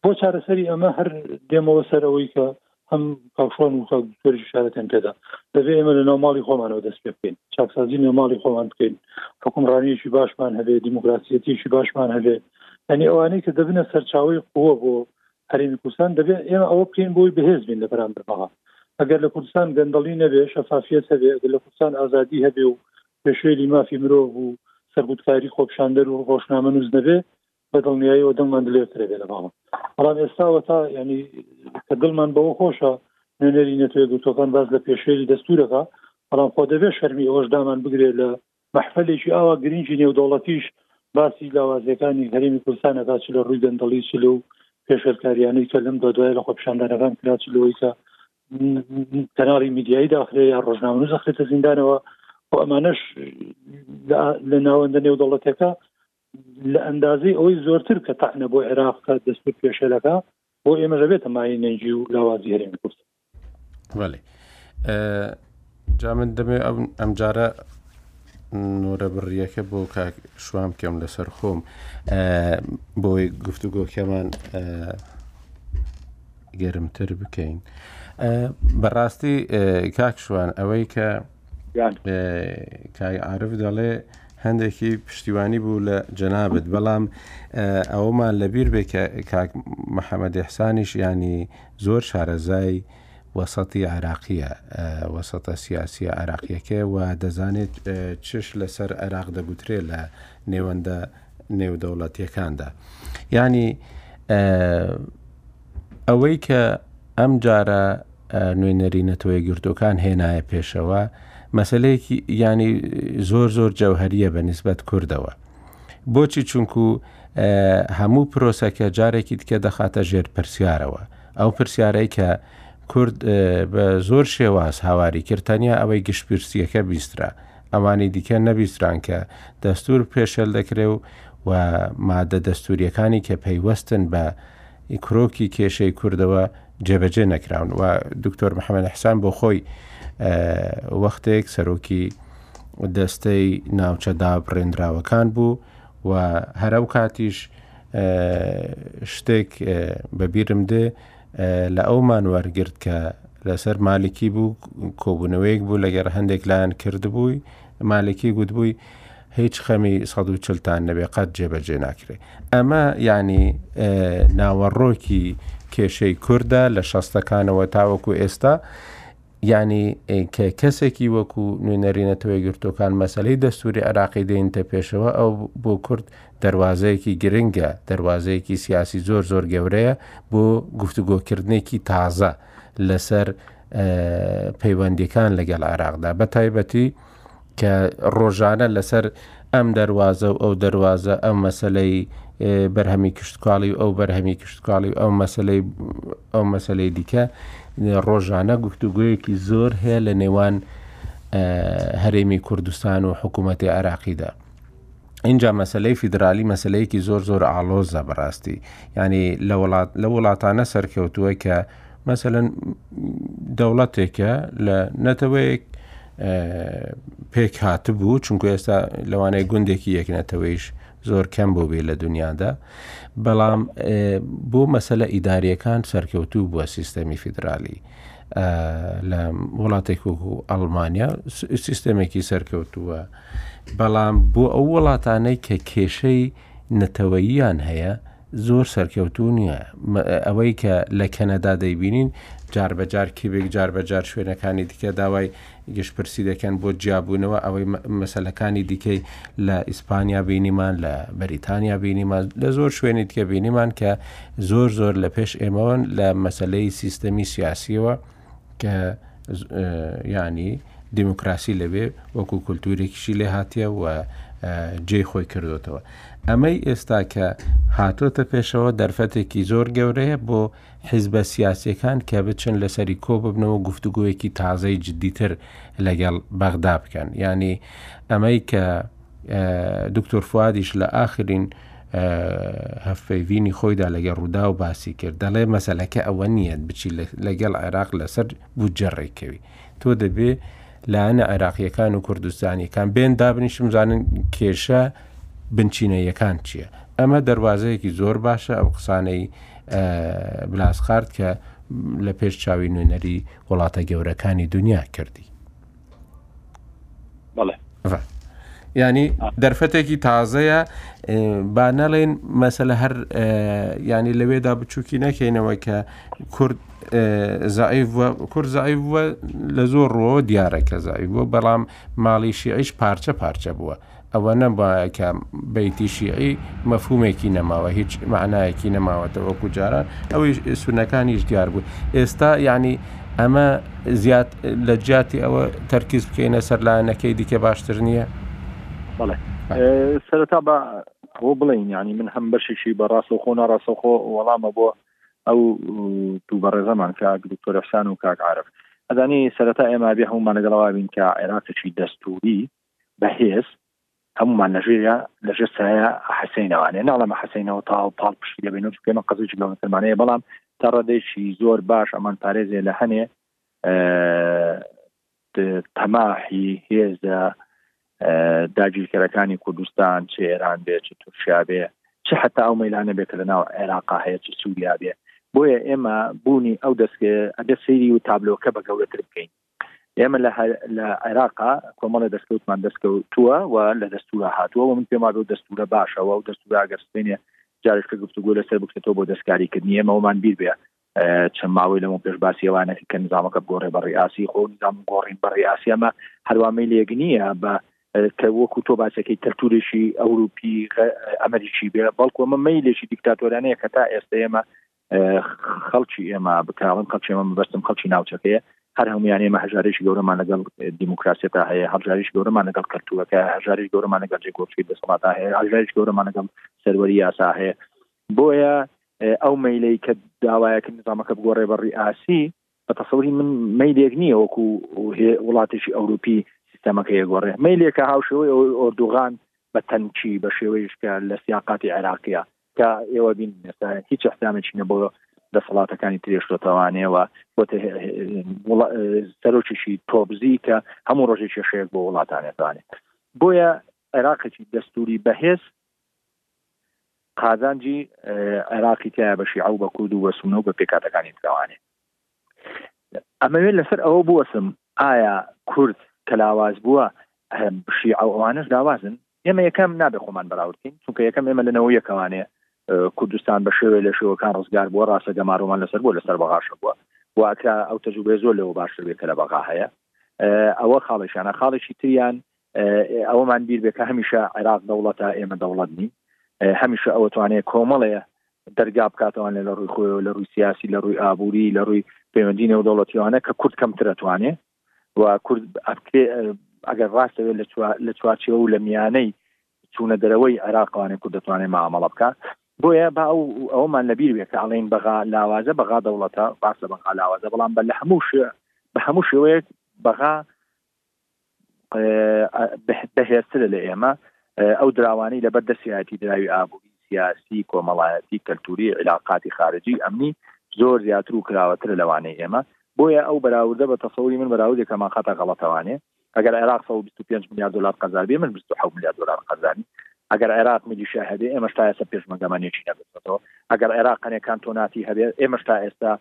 بۆ چارەسەری ئەمە هەر دێمەوە سەرەوەی کە ئەم پاشوان و خاک دکتۆری شارەتیان پێدا دەبێ ئێمە لە ناو ماڵی خۆمانەوە دەست پێ بکەین چاکسازی نێو ماڵی خۆمان بکەین حکومڕانیەکی باشمان هەبێ دیموکراسیەتیکی باشمان هەبێ ئەنی ئەوانەی کە دەبنە سەرچاوی قووە بۆ هەرێمی کوردستان دەبێت ئێمە ئەوە بکەین بۆی بەهێز بین لە بەرامبەر بەڵام ئەگەر لە کوردستان گەندەڵی نەبێ شەفافیت هەبێ ئەگەر لە کوردستان ئازادی هەبێ و پێشێلی مافی مرۆڤ و سەرگوتکاری خۆپشاندەر و ڕۆشنامە نووس نەبێ بە دڵنیایەوە دڵمان دلێرترە بێ لە ماڵە بەڵام ئێستاوە تا یعنی کە دڵمان بەوە خۆشە نوێنەری نەتوێ گوتۆکان باز لە پێشێری دەستورەکە بەڵام خۆ دەبێ شەرمی ئەوەش دامان بگرێت لە مەحفلێکی ئاوا گرنگی نێودەوڵەتیش باسی لاوازەکانی هەرمی کوردستانەکە چ لە ڕووی گەندەڵی چ لەو پێشێلکاریانەی کە لەم دو دوای لە خۆپشاندانەکان کرا چ لەوەی کە کەناڵی میدیایی داخرێ یا ڕۆژنامە زەخرێتە زیندانەوە و ئەمانەش لە ناوەندە نێودەوڵەتەکە لە ئەندازەی ئەوەی زۆرتر کە تەعنە بۆ عێراق کە دەستور پێشێلەکە بۆ ئێمە دەبێتە مایەی نەنگی و لاوازی هەرێمی کورد بەێ جا من دەمێ ئەمجارە نۆرە بڕیەکە بۆ کاک شوام کەم لەسەر خۆم بۆی گفتوگۆکەمان گەرمتر بکەین بەڕاستی کاک شوان ئەوەی کە گیان. کاک عارف دەڵێ هەندێکی پشتیوانی بوو لە جەنابت بەڵام ئەوەمان لەبیر بێ کە کاک محەممەد ئحسانیش ینی زۆر شارەزای وەسەتی عراقیە وەسەتە سیاسی عراقیەکە و دەزانێت چش لەسەر عێراق دەگوترێ لە نێوەندە نێودەوڵەتیەکاندا ینی ئەوەی کە ئەم جارە نوێنەری نەتەوەیەکگرتووەکان هێنایە پێشەوە مەسلەیەکی ینی زۆر زۆر جەوهریە بە نسبەت کوردەوە بۆچی چونکو هەموو پرۆسەکە جارێکی دیکە دەخاتە ژێر پرسیارەوە ئەو پرسیارەی کە کورد بە زۆر شێواز هاواری کرد تەنیا ئەوەی گشتپرسیەکە بیسترا ئەوانی دیکە نەبیستران کە دەستور پێشێل دەکرێ و و مادە دەستوریەکانی کە پەیوەستن بە کرۆکی کێشەی کوردەوە جێبەجێ نەکراون و دکتۆر محەممەد حسان بۆ خۆی وەختێک سەرۆکی دەستەی ناوچە دابڕێنراوەکان بوو و هەرەو کاتیش شتێک بەبیرم دێ لە ئەومان وەرگرت کە لەسەر مالکی بوو کۆبوونەوەیەک بوو لەگەر هەندێک لایەن کردبووی مالکی گوتبووی هیچ خەمی سەد و چل تان نەبێ قەت جێبەجێ ناکرێ ئەمە یعنی ناوەڕۆکی کێشەی کووردە لە شەستەکانەوە تاوەکو ئێستا ینی کە کەسێکی وەکو نوێنەرینەتەوەی گرتوەکان مەسلەی دەستوری عراقی دەینتە پێشەوە ئەو بۆ کورد دەواازەیەکی گرنگە دەواازەیەکی سیاسی زۆر زۆر گەورەیە بۆ گفتوگۆکردنێکی تازە لەسەر پەیوەندەکان لەگەڵ عراقدا بە تایبەتی کە ڕۆژانە لەسەر ئەم دەروازە و ئەو دەروازە ئەم مەسلەی بەرهەمی کشتتوکاڵی و ئەو بەرهەمی کشتتوکاڵی و ئەو مەسلەی ئەو مەسلەی دیکە ڕۆژانە گفتوگویەکی زۆر هەیە لە نێوان هەرێمی کوردستان و حکوومەتی عراقیدا. ئینجا مەسەلەی فیدرالی مەسەلەیەکی زۆر زۆر ئاڵۆزە بەڕاستی ینی لە وڵات لە وڵاتانە سەرکەوتووە کە مەسەن دەوڵەتێکە لە نەتەوەیەک پێک هاتبوو چونکو ئێستا لەوانەیە گوندێکی یەک نەتەوەیش زۆر کەم بۆ بێ لە دنیادا بەڵام بۆ مەسلە ئیداریەکان سەرکەوتوو بووە سیستەمی فیدرالی لە وڵاتێک و ئەڵمانیا سیستەمێکی سەرکەوتووە. بەڵام بۆ ئەو وڵاتانەی کە کێشەی نەتەوەییان هەیە زۆر سەرکەوتوو نییە ئەوەی کە لە کەنەدا دەیبینین جار بەجار کیبێک جار بەجار شوێنەکانی دیکە داوای گشتپرسی دەکەن بۆ جیابوونەوە ئەوەی مەسلەکانی دیکەی لە ئیسپانیا بینیمان لە بەریتانیا بینیمان لە زۆر شوێنی دیکە بینیمان کە زۆر زۆر لە پێش ئێمەوەن لە مەسلەی سیستەمی سیاسیەوە کە ینی دیموکراسی لەوێ وەکو کولتورێکیشی لێ هااتە و جێی خۆی کردوێتەوە ئەمەی ئێستا کە هاتۆتە پێشەوە دەرفەتێکی زۆر گەورەیە بۆ حیزبە سیاسەکان کە بچن لەسەری کۆ ببنەوە گفتوگویەکی تازەی جددیتر لەگەڵ بەغدا بکەن ینی ئەمەی کە دوکتور فوادیش لە ئاخرین هەڤپەیڤینی خۆیدا لەگەڵ ڕووداو باسی کرد دەڵێ مەسەلەکە ئەوە نییە بچی لەگەڵ عێراق لەسەر بودجە ڕێککەوی تۆ دەبێ لایەنە عێراقییەکان و کوردستانیەکان بێن دابنیشم بزانن کێشە بنچینەیەکان چییە ئەمە دەواازەیەکی زۆر باشە ئەو قسانەی بلاسخارد کە لە پێش چاوی نوێنەری وڵاتە گەورەکانی دنیا کردی ینی دەرفەتێکی تازەیە با نەڵێن مەسەلە هەر ینی لەوێدا بچووکی نەکەینەوە کە کورد زعی کورد زعی بووە لە زۆر ڕۆوە دیارە کە زعی بووە بەڵام ماڵی شیعیش پارچە پارچە بووە ئەوە نەمبایە کە بەیتی شیعی مەفهومێکی نەماوە هیچ معنایەکی نەماوەتە وەکو جاران ئەوی سونەکانیش دیار بوو ئێستا یعنی ئەمە زیاد لە جیاتی ئەوە تەرکیز بکەینە سەر لایەنەکەی دیکە باشتر نییە بڵێ سەرتا بە ئەوە بڵین ینی من هەم بەشێکی بە ڕاستەخۆ ناڕاستەخۆ وەڵامە بۆ ئەو دوو بەڕێزەمان کە دکتۆر حسان و کاک عرف ئەدانی سەرتا ئێمە بێ هەمومان لەگەڵوا بین کە عێراقی دەستوری بە هێز هەمومان لە ژێرە لە ژێر سایە حەسەینەوانێ ناڵەمە حەسەینەوە تا و پاڵ پشتی دەبێن و پێمە قەزیی گەورەترمانەیە بەڵام تا ڕادێکی زۆر باش ئەمان پارێزێ لە هەنێ تەماحی هێزە داگیرکەرەکانی کوردستان چ ئێران بێ چ تورکیا بێ چ حتا ئەو مەلانە بێت لە ناو عێراقا هەیە چ سووریا بێ بۆیە ئێمە بوونی ئەو دەستێ ئەگە سەیری و تابلۆکە بە گەورەتر بکەین ئێمە لە عێراقا کۆمەڵی دەستکەوتمان دەستکەوتووە و لە دەستورە هاتووە و من پێم وادۆ دەستورە باشەوە و دەستورا گەرسێنێ جارشکە گفتوگۆ لەسەر بکرێتەوە بۆ دەستکاریکردنی ئێمەوەمان بیر بێ چەند ماوەی لەمە پێش باسی ئەوانەکە کە نظامەکە گۆڕێ بە ڕیاسی خۆ نظام گۆڕین بە ڕیاسیەمە هەروامی لێک نییە بە کە وەکو تۆ باسەکەی کەلتورێکی ئەوروپی ئەمریکی بێ بەڵکو ئەمە مەیلێکی دیکتاتۆرانەیە کە تا ئێستا ئێمە خەڵکی ئێمە بکراون خەڵکی ئێمە بەستم خەڵکی ناوچەکەیە هەر هەمویان ئێمە هەژارێکی گەورەمان لەگەڵ دیموکراسیەتا هەیە هەژاریش گەورەمان لەگەڵ کەلتورەکە هەژاریش گەورەمان لەگەڵ جێگۆچی دەسەڵاتا هەیە هەژاریش گەورەمان لەگەڵ سەروەری یاسا هەیە بۆیە ئەو مەیلەی کە داوایەکە نظامەکە بگۆڕێ بە ڕیاسی بە تەسەوری من مەیلێک نییە وەکو وڵاتێکی ئەوروپی سیستەمەکە یەگۆڕێ مەیلێکە هاوشەوەی ئەوەی ئۆردوغان بە تەنکی بە شێوەیشکە لە سیاقاتی عێراقیە تا ئێوە بین ئێستا هیچ ئەحکامێکی نە بۆ دەسەڵاتەکانی ترێش لەتەوانەوە بۆتە سەرۆکیشی تۆبزی کە هەموو ڕۆژێک کێشەیەک بۆ وڵاتانێتوانێت بۆیە عێراقێکی دەستوری بەهێز قازانجی عێراقی تایە بەشی ئەو بە کورد و بەسونە و بە پێکاتەکانی تراوانێت ئەمەوێت لەسەر ئەوە بوەسم ئایا کورد کە لاواز بووە شیع ئەو ئەوانش لاوازن ئێمە یەکەم نابێ خۆمان بەراوردکەین چونکە یەکەم ئێمە لەنەوە یەکەوانێ کوردستان بە شێوێ لە شێوەکان ڕزگار بووە ڕاستە گەمارۆمان لەسەر بۆ لەسەر بەغاشە بووە واکرا ئەو تەجوبێ زۆر لەوە باشتر بێت کە لە بەغا هەیە ئەوە خاڵێکیانە خاڵێکی تریان ئەوەمان بیربێ کە هەمیشە عێراق دەوڵەتە ئێمە دەوڵەت نین هەمیشە ئەوە توانێت کۆمەڵەیە دەرگا بکاتەوانێ لە ڕووی خۆیەوە لە ڕووی سیاسی لە ڕووی ئابووری لە ڕووی پەیوەندی نێو دەوڵەتیوانە کە کورد کەمترە توانێ و کورد ئەگەر ڕاستەوێت لە چوارچەوە و لە میانەی چوونە دەرەوەی عێراقوانێ کورد دەتوانێت مامەڵە بکات بۆیە با ئەو ئەومان لەبیر بێت کە ئەڵین بەغا لاوازە بەغا دەوڵەتە باس لە بەغا لاوازە بەڵام بە لە هەموو بە هەموو شێوەیەک بەغا بەهێزترە لە ئێمە ئەو دراوانەی لەبەر دەسیایەتی دراوی ئابووری سیاسی کۆمەڵایەتی کەلتوری علاقاتی خارجی ئەمنی زۆر زیاتر و کراوەترە لەوانەی ئێمە بۆیە ئەو بەراوردە بە تەسەوری من بەراوردێکەمان خەتە غەڵەتەوانێ ئەگەر عێراق 125 میلیارد دلار قەزاربی من 27 میلیارد دلار قەزانی ئەگەر عێراق میلیشیا هەبێ ئێمەش تا ئێستا پێشمەگەمانێکی نەبێتەوە ئەگەر عێراق قەنێکان تۆناتی هەبێ ئێمەش تا ئێستا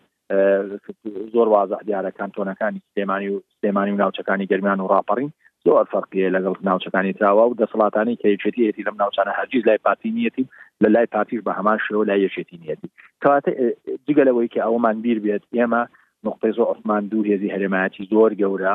زۆر وازح دیارە کانتۆنەکانی سلێمانی و سلێمانی و ناوچەکانی گەرمیان و ڕاپەڕین زۆر فەرقیە لەگەڵ ناوچەکانی تراوە و دەسەڵاتانی کە یەکێتیەتی لەم ناوچانە هەرگیز لای پارتی نیەتی لە لای پارتیش بە هەمان شێوە لای یەکێتی نیەتی کەواتە جگەلەوەی کە ئەومان بیر بێت ئێمە نقطەی زۆر عثمان دوو هێزی هەرێمایەتی زۆر گەورە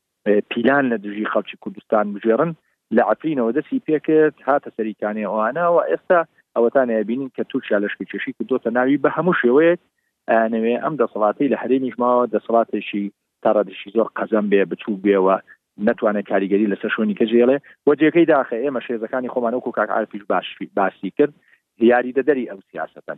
پیلان لە دژی خەڵکی کوردستان بژێڕن لە عفرینەوە دەستی پێکرد هاتە سەریکانێ ئەوانەوە ئێستا ئەوەتان بینین کە تورکیا لەشکی کێشی کردوتە ناوی بە هەموو شێوەیەک ئەنەوێ ئەم دەسەڵاتی لە هەرێمیش ماوە دەسەڵاتێکی تاڕادشی زۆر قەزەم بێ بچوو بێەوە نتوانێت کاریگەری لەسەر شوێنی کە جێڵێ و جێگەی داخە ئێمە شێزەکانی خۆمانەوەکو کاک عرفیش باش باسی کرد دیاری دەدەری ئەم سیاستن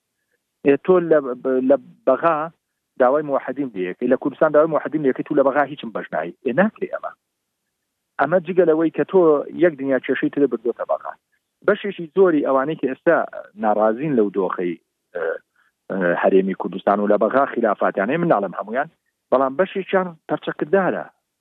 ئێ تۆ لە لە بەغا داوای موحدین لەکەی لە کوردستان داوای موحدین لەکەی تو لە بەغا هیچم بەش نایی ئێ ناکرێ ئەمە ئەمە جگە لەوەی کە تۆ یەک دنیا کێشەی تر بردوتە بەغا بەشێکی زۆری ئەوانەی کە ئێستا ناڕازین لەو دۆخەی هەرێمی کوردستان و لە بەغا خلافاتیانەی مناڵم هەمویان بەڵام بەشێکیان پەرچەکردارە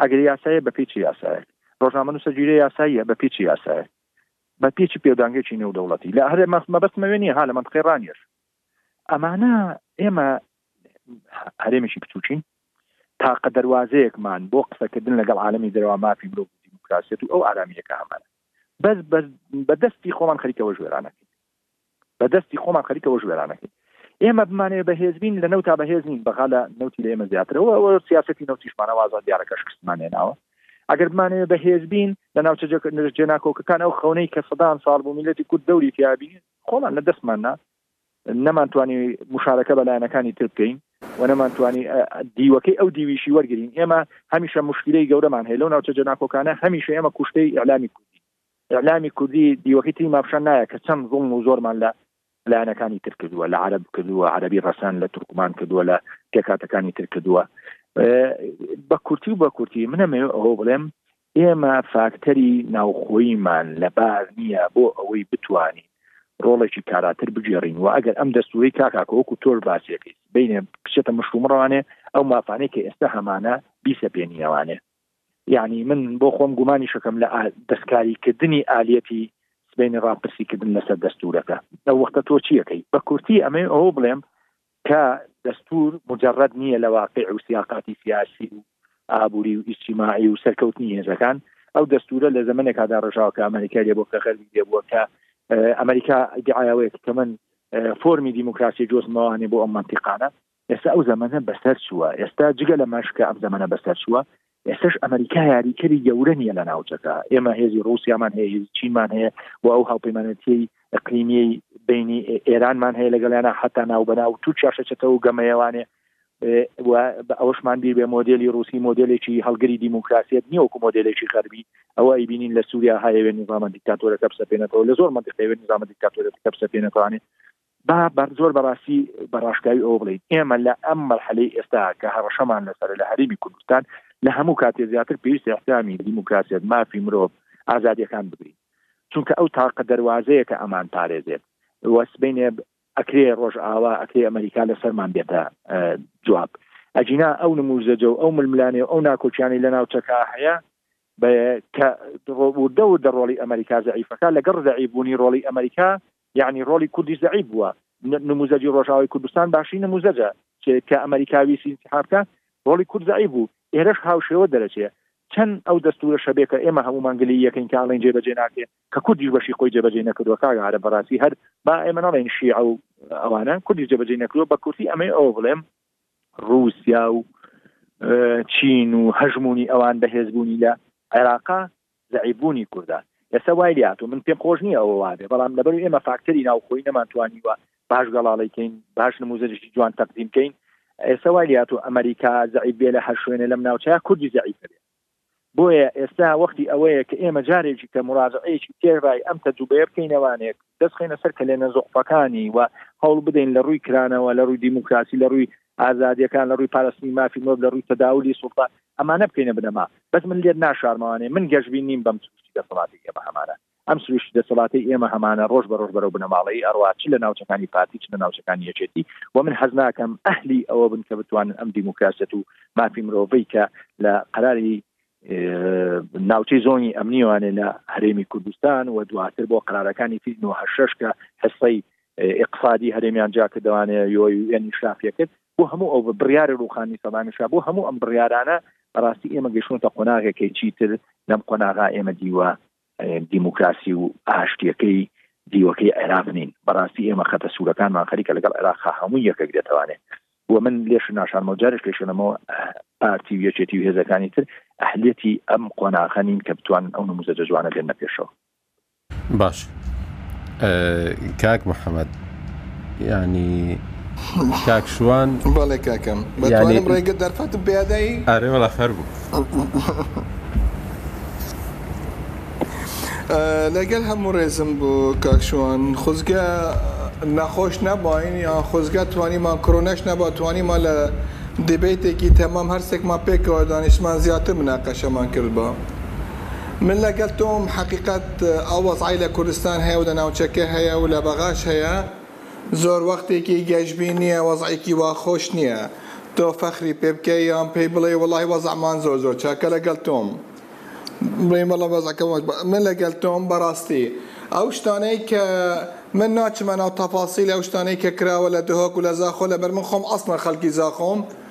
ئەگەر یاسایە بە پێی چ یاسایەک؟ ڕۆژنامەنووسە گویرە یاساییە بە پێی چ یاسایەک؟ بە پێی چ پێودانگەیەکی نێودەوڵەتی؟ لە هەرێ مە مەبەستمە وێ نییە ها لە مەنتقەی ڕانیەش ئەمانە ئێمە هەرێمێکی بچووکین تاقە دەواازەیەکمان بۆ قسەکردن لەگەڵ عالمی دەرەوە مافی مرۆڤ دیموکراسیەت و ئەو ئارامیەکە هەمانە بەس بە دەستی خۆمان خەریکەوە ژێرانەکەین بە دەستی خۆمان خەریکە وەژ وێرانەکەین ئێمە بمانەیە بەهێزبین لە نەوتا بەهێز نین بەغا لە نەوتی لە ئێمە زیاترەوە ئەوە سیاستی نەوتیشمانە وازان دیارەکە شکستمان نێناوە ئەگەر بمانەیە بەهێزبین لە ناوچە جێناکۆکەکان ئەو خەونەی کە سەدان ساڵ بۆ میلەتی کورد دەوری تیابین خۆمان لە دەستماننا نەمانتوانی مشارەکە بەلایەنەکانی تر بکەین و نەمانتوانی دیوەکەی ئەو دیویشی وەرگین ئێمە هەمیشە مشکلەی گەورەمان هەیە لەو ناوچە جەناکۆکانە هەمیشە ئێمە کوشتەی ئەلامی کوردی ئیعلامی کوردی دیوەکەی تری ماکوشان نایە کە چەند زوڵم و زۆرمان لە لایەنەکانی تر کردووە لە عەرەب کردووە عەرەبی ڕەسەن لە تورکمان کردووە لە پێکاتەکانی تر کردووە بە کورتی و بە کورتی منەمێ ئەوە بڵێم ئێمە فاکتەری ناوخۆیمان لە باز نییە بۆ ئەوەی بتانی ڕۆڵێکی کاراتر بگێڕین و ئەگەر ئەم دەستوری کاکاکە وەکو تۆر باسیەکەی بینێ بچێتە مشرومڕوانێ ئەو مافانەی کە ئێستا هەمانە بیسەپێنیەوانێ یانی من بۆ خۆم گومانی شەکەم لە دەستکاریکردنی ئالیەتی سبینی ڕاپرسی کردن لەسەر دەستورەکە لە وەختە تۆ چیەکەی بە کورتی ئەمە ئەوە بڵێم کە دەستور مجرڕەت نییە لە واقع و سیاقاتی سیاسی و ئابووری و ئیسیماعی و سەرکەوتنی هێزەکان ئەو دەستورە لە زمانێکادا ڕژاوکە ئەمریکای لێ بۆ کە غەربی لێ بووە کە ئەمریکا دیعاەوەیەک کە من فۆرمی دیموکراسی جۆزمەوانێ بۆ ئەم منتیقانە ئێستا ئەو زەمەنە بەسەر چووە، ئێستا جگە لەمەش کە ئەم زەمەنە بەسەر چووە، ئێستاش ئەمەریکا یاریکەری گەورە نییە لە ناوچەکە، ئێمە هێزی ڕووسیامان هەیە، هێزی چینمان هەیە و ئەو هاوپەیمانێتییەی ئەقلیمییەی بەینی ئێرانمان هەیە لەگەڵیانا حەتا ناوبەناو تورکیاشە چەتە و گەمەیەوانێ و بە ئەوەشمان بیر بێ مۆدێلی ڕووسی مۆدێلێکی هەڵگری دیموکراسیت نییە وەکو مۆدێلێکی غەربی ئەوە ئەیبینین لە سووریا هاەوێ نیزامە دیکتاتۆرەکە بسەپێنێتەوە لە زۆر منتیقەوێ نیزامە دیکتاتۆرەکە بسەپێنێتوانێت با زۆر بە ڕاستی بە ڕاشکاوی ئەوە بڵێین ئێمە لە ئەم مەرحەلەی ئێستا کە هەڕەشەمان لەسەر لە هەرێمی کوردستان لە هەموو کاتێ زیاتر پێویست احترامی دیموکراسیت مافی مرۆڤ ئازادیەکان بگرین چونکە ئەو تاقە دەواازەیە کە ئەمان پارێزێت وەسبینێ ئەکرێ ڕۆژ ئاوا ئەکرێ ئەمریکا لەسەرمان بێتە جواب ئەجینا ئەو نموزەجە و ئەو ململانێ و ئەو ناکۆکیانی لە ناوچەکە هەیە کە وردە وردە ڕۆڵی ئەمریکا زعیفەکە لەگەڵ زعیبوونی ڕۆڵی ئەمریکا یەعنی ڕۆڵی کوردیش زەعیف بووە نموزەجی ڕۆژاوای کوردستان باشی نموزەجە کە ئەمریکا ویسی انسحابکە ڕۆڵی کورد زەعیف بوو ئێرەش هاوشێوە دەرەچێ چەند ئەو دەستورە شەبێ کە ئێمە هەمومان گلی یەکەین کە ئەڵێن جێبەجێ ناکرێ کە کوردیش بەشی خۆی جێبەجێ نەکردوە کاگەهارە بەڕاستی هەر با ئێمە نەڵێن شیعە و ئەوانە کوردی جێبەجێ نەکردوە بە کورتی ئەمەی ئەوە بڵێم رووسیا و چین و هەژمونی ئەوان بەهێزبوونی لە عێراقا زەعیف بوونی کوردان ئێستا وای لێ هاتووە من پێم خۆش نییە ئەوە وابێ بەڵام لەبەر ئێمە فاکتەری ناوخۆی نەمانتوانیوە باش گەڵاڵی کەین باش نموزەرشی جوان تەقدیم کەین ئێستا وای لێ هاتوو ئەمریکا زەعیف بێ لە هەر شوێنە لەم ناوچە کوردی زەعیف بێ بۆیە ئێستا وەختی ئەوەیە کە ئێمە جارێکی کە مراجعەیەکی تێرای ئەم تەجوبەیە بکەینەوانێک دەستخینە سەر کە لێنە زۆقفەکانی و هەوڵ بدەین لە ڕووی کرانەوە لە ڕووی دیموکراسی لە ڕووی ئازادیەکان لە ڕووی پاراستنی مافی مرۆڤ لە ڕووی تەداولی سوڵتان ئەمانە بکەینە بنەما بەس من لێت ناشارمەوانێ من گەشبین نیم بەم سروشتی دەسەڵاتی ئێمە هەمانە ئەم سروشتی دەسەڵاتەی ئێمە هەمانە ڕۆژ بەڕۆژ بەرەو بنەماڵەیی ئەڕوا چ لە ناوچەکانی پارتی چ لە ناوچەکانی یەکێتی وە من حەز ناکەم ئەهلی ئەوە بن کە بتوانن ئەم دیموکراسیەت و مافی مرۆڤەی کە لە قەراری ناوچەی زۆنی ئەمنیوانێ لە هەرێمی کوردستان و دواتر بۆ قرارەکانی تری 96 کە حسەی اقتصادی هەرێمیان جاکردوانێ یۆی شافیە کرد بۆ هەموو ئەو بڕیارە ڕووخانی سەدامی شا، بۆ هەموو ئەم بڕیارانە بەڕاستی ئێمە گەیشتوونەتە قۆناغێکەی چیتر لەم قۆناغا ئێمە دیوە دیموکراسی و ئاشتیەکەی دیوەکەی عێراق نین بەڕاستی ئێمە خەتە سوورەکانمان خەریکە لەگەڵ عێراق هەموو یەکێک دێتوانێت و من لێش ناشانمە جارش لێشێنەمەوە پارتی و یەکێتی و هێزەکانی تر ئەهلیەتی ئەم قۆناغەنین کە بتوان ئەو نموزە جوانە دێنە پێشەوە باشە کاک محمد یانی کاک شوان بەڵێ کاکەم بەتوانم ڕێگە دەرفەتم پێدای ئەرێ وەڵا فەرموو. لەگەل هەموو ڕێزم بۆ کاک شوان خوزگە نەخۆش نەباین یان خوزگە توانیمان کرۆنەش نەبا توانیمان لە دیبەیتێکی تەمام هەرسێکمان پێکەوە دانیشتمان زیاتر مناقەشەمان کردبا من لەگەل تۆم حەقیقەت ئەو وەزعەی لە کوردستان هەیە و لە ناوچەکە هەیە و لە بەغاش هەیە زۆر وەختێکی گەشبین نیە وەزعێکی وا خۆش نیە تۆ فەخری پێ بکەی یان پێی بڵێی وەڵاهی وەزعمان زۆر زۆر چاکە لەگەل تۆم بڵێی وەڵا وەزعەکە من لەگەل تۆم بەراستی ئەو شتانەی کە من ناچمە ناو تەفاسیلی ئەو شتانەی کە کراوە لە دهۆک و لە زاخۆ لەبەر من خۆم ئەسڵەن خەلکی زاخۆم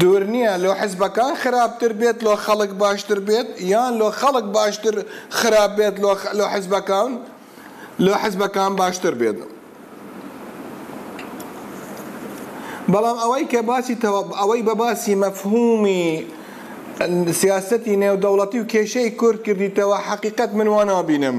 دوور نیە لۆ حزبەکان خراپتر بێت لۆ خەڵک باشتر بێت یان لۆ خەڵک باشتر خراپ بێت لۆ حزبەکان لۆ حزبەکان باشتر بێت بەڵام ئەوەی کە باسی ئەوەی بە باسی مەفهومی سیاستی نێودەوڵەتی و کێشەی کورد کردیتەوە حەقیقەت من وا نابینم.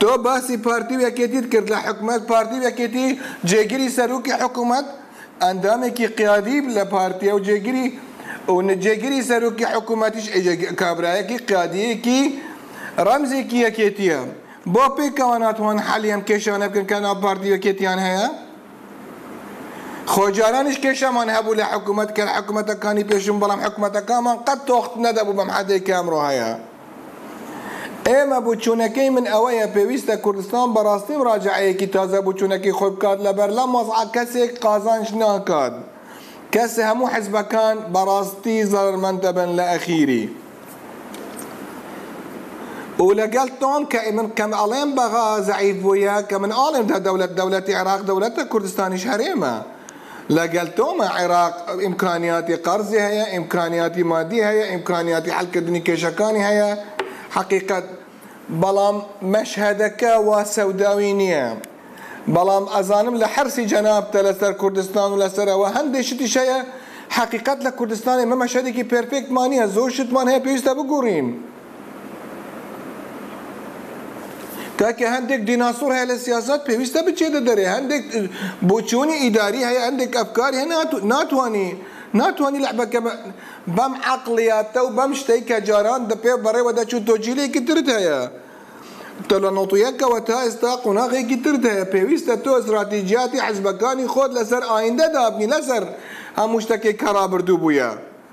تۆ باسی پارتی و یەکێتیت کرد لە حکومەت پارتی و یەکێتی جێگری سەروکی حکومەت ئەندامێکی قیادی لە پارتیە و جێگری و جێگری سەروکی حکومەتیش کابرایەکی قیادیەکی رەمزێکی یەکێتیە بۆ پێکەوە ناتوان حەلی ئەم کێشانە بکەن کە ناو پارتی و یەکێتیان هەیە خۆ جارانیش کێشەمان هەبوو لە حکومەت کەر حکومەتەکانی پێشوو بەڵام حکومەتەکانمان قەت تۆخت نەدەبوو بەم حەدەی کە ئەمڕۆ هەیە. ئێمە بوچونەکەی من ئەوەیە پێویستە کوردستان بەڕاستی مراجەعەیەکی تازە بوچونەکەی خۆی بکات لەبەر لەم وەزعە کەسێک قازانج ناکات کەس هەموو حزبەکان بەڕاستی زەرەرمەند دەبن لە ئەخیری و لەگەل تۆم کە ئیمن کەم ئەڵێم بەغا زەعیف بویە کە من ئاڵێم دە دەولەت دەولەتی عراق دەولەتە کوردستانیش هەرێمە. لەگەل تۆمە عێراق ئیمکانیاتی قەرزی هەیە ئیمکانیاتی مادی هەیە ئیمکانیاتی حەلکردنی کێشەکانی هەیە حەقیقەت بەڵام مەشهەدەکە وا سەوداوی نیە بەڵام ئەزانم لە حرسی جەنابتە لەسەر کوردستان و لەسەر ئەوە هەندێ شتیش هەیە حەقیقەت لە کوردستان ئێمە مەشهەدێکی پێرفێکتمان نیە زۆر شتمان هەیە پێویستە بگورین. تاکە هەندێک دیناسۆر هەیە لە سیاست پێویستە بچێتە دەرێ هەندێک بۆچوونی ئیداری هەیە هەندێک ئەفکاری هەیە ناتوانانی ناتوانانی لەحبەکە بەم عقلیاتە و بەم شتەی کە جاران دەپێ بەڕێوە دەچوو تۆجیلێکی ترت هەیە تۆ لە نۆتویەکەوە تا ئێستا قۆناغێکی ترت هەیە پێویستە تۆ استراتیجیاتی حزبەکانی خۆت لەسەر ئایندە دابنی لەسەر هەموو شتەکەی کە ڕابردوو بووە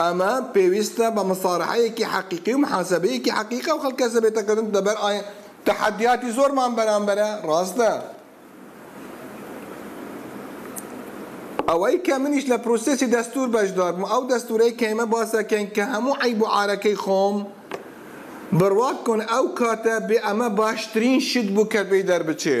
ئەمە پێویستە بە مصارحەیەکی حەقیقی و محاسەبەیەکی حەقیقی ئەو خەڵکە سەبێتە کە لەبەر ئاین تەحەدیاتی زۆرمان بەرامبەرە ڕاستە ئەوەی کە منیش لە پرۆسێسی دەستور بەشدار بووم ئەو دەستورەی کە ئێمە باسەکەین کە هەموو عیب و عارەکەی خۆم بڕوا کن ئەو کاتە بێ ئەمە باشترین شت بوو کە پێی دەربچێ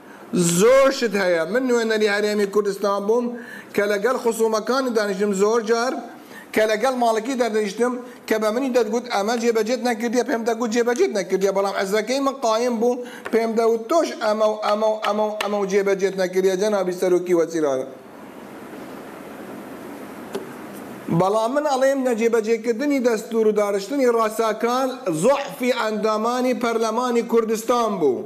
زۆر شت هەیە من نوێنەری هەرێمی کوردستان بووم کە لەگەل خسومەکانی دانیشتم زۆر جار کە لەگەل ماڵکی دەردەیشتم کە بە منی دەتگوت ئەمە جێ بەجێت نەکردیە پێم دەگوت جێ بەجێت نەکردیە بەڵام عەزەکەی من قایم بوو پێم دەوت تۆش ئەمە و ئەمە و ئەمە و ئەمە و جێ بەجێت نەکردیە جەنابی سەرۆکی وەزیران بەڵام من ئەڵیم نە جێ بەجێ کردنی دەستور و دارشتنی ڕاساکان زوعفی ئەندامانی پەرلەمانی کوردستان بوو.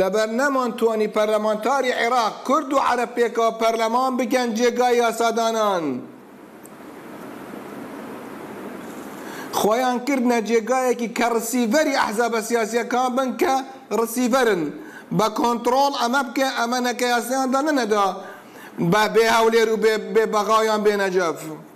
لەبەر نەمانتوانی پەرلەمانتاری عێراق کورد و عەرەب پێکەوە پەرلەمان بکەن جێگای یاسادانان خۆیان کردنە جێگایەکی کە ڕسیڤەری ئەحزابە سیاسیەکان بن کە ڕسیڤەرن بە کۆنتڕۆڵ ئەمە بکە ئەمە نەکە یاسایان دانەنەدا بە بێ هەولێر و بێ بەغایان بێ نەجەف.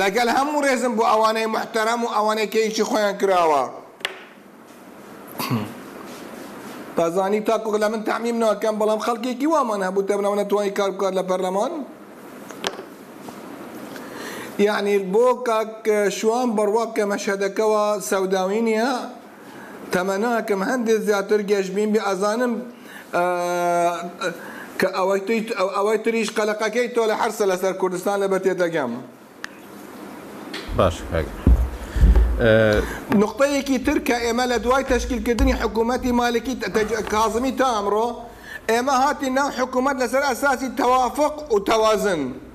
لەگەل هەموو رێزم بۆ ئەوانەی موحتەرەم و ئەوانەی کە ئیشی خۆیان کراوە بەزانی تاکوک لە من تەعمیم ناکەم بەڵام خەلکێکی وامان هەبوو تەبنەوە نەتوانی کار بکات لە پەرلەمان یعنی بۆ کاک شوان بڕوا بکە مەشهدەکەوە سەوداوی نییە تەمە ناکەم هەندێ زیاتر گەشبین بی ئەزانم کە ئەوەی تۆی ئەوەی تریش قەلەقەکەی تۆ لە حەرسە لەسەر کوردستان لە بە تێدەگەم. باشە کاک محمد. نوقتەیەکی تر کە ئێمە لە دوای تەشکیل کردنی حکوومەتی مالکی کازمی تا ئەمڕۆ ئێمە هاتین ناو حکوومەت لەسەر ئەساسی تەوافق و تەوازن.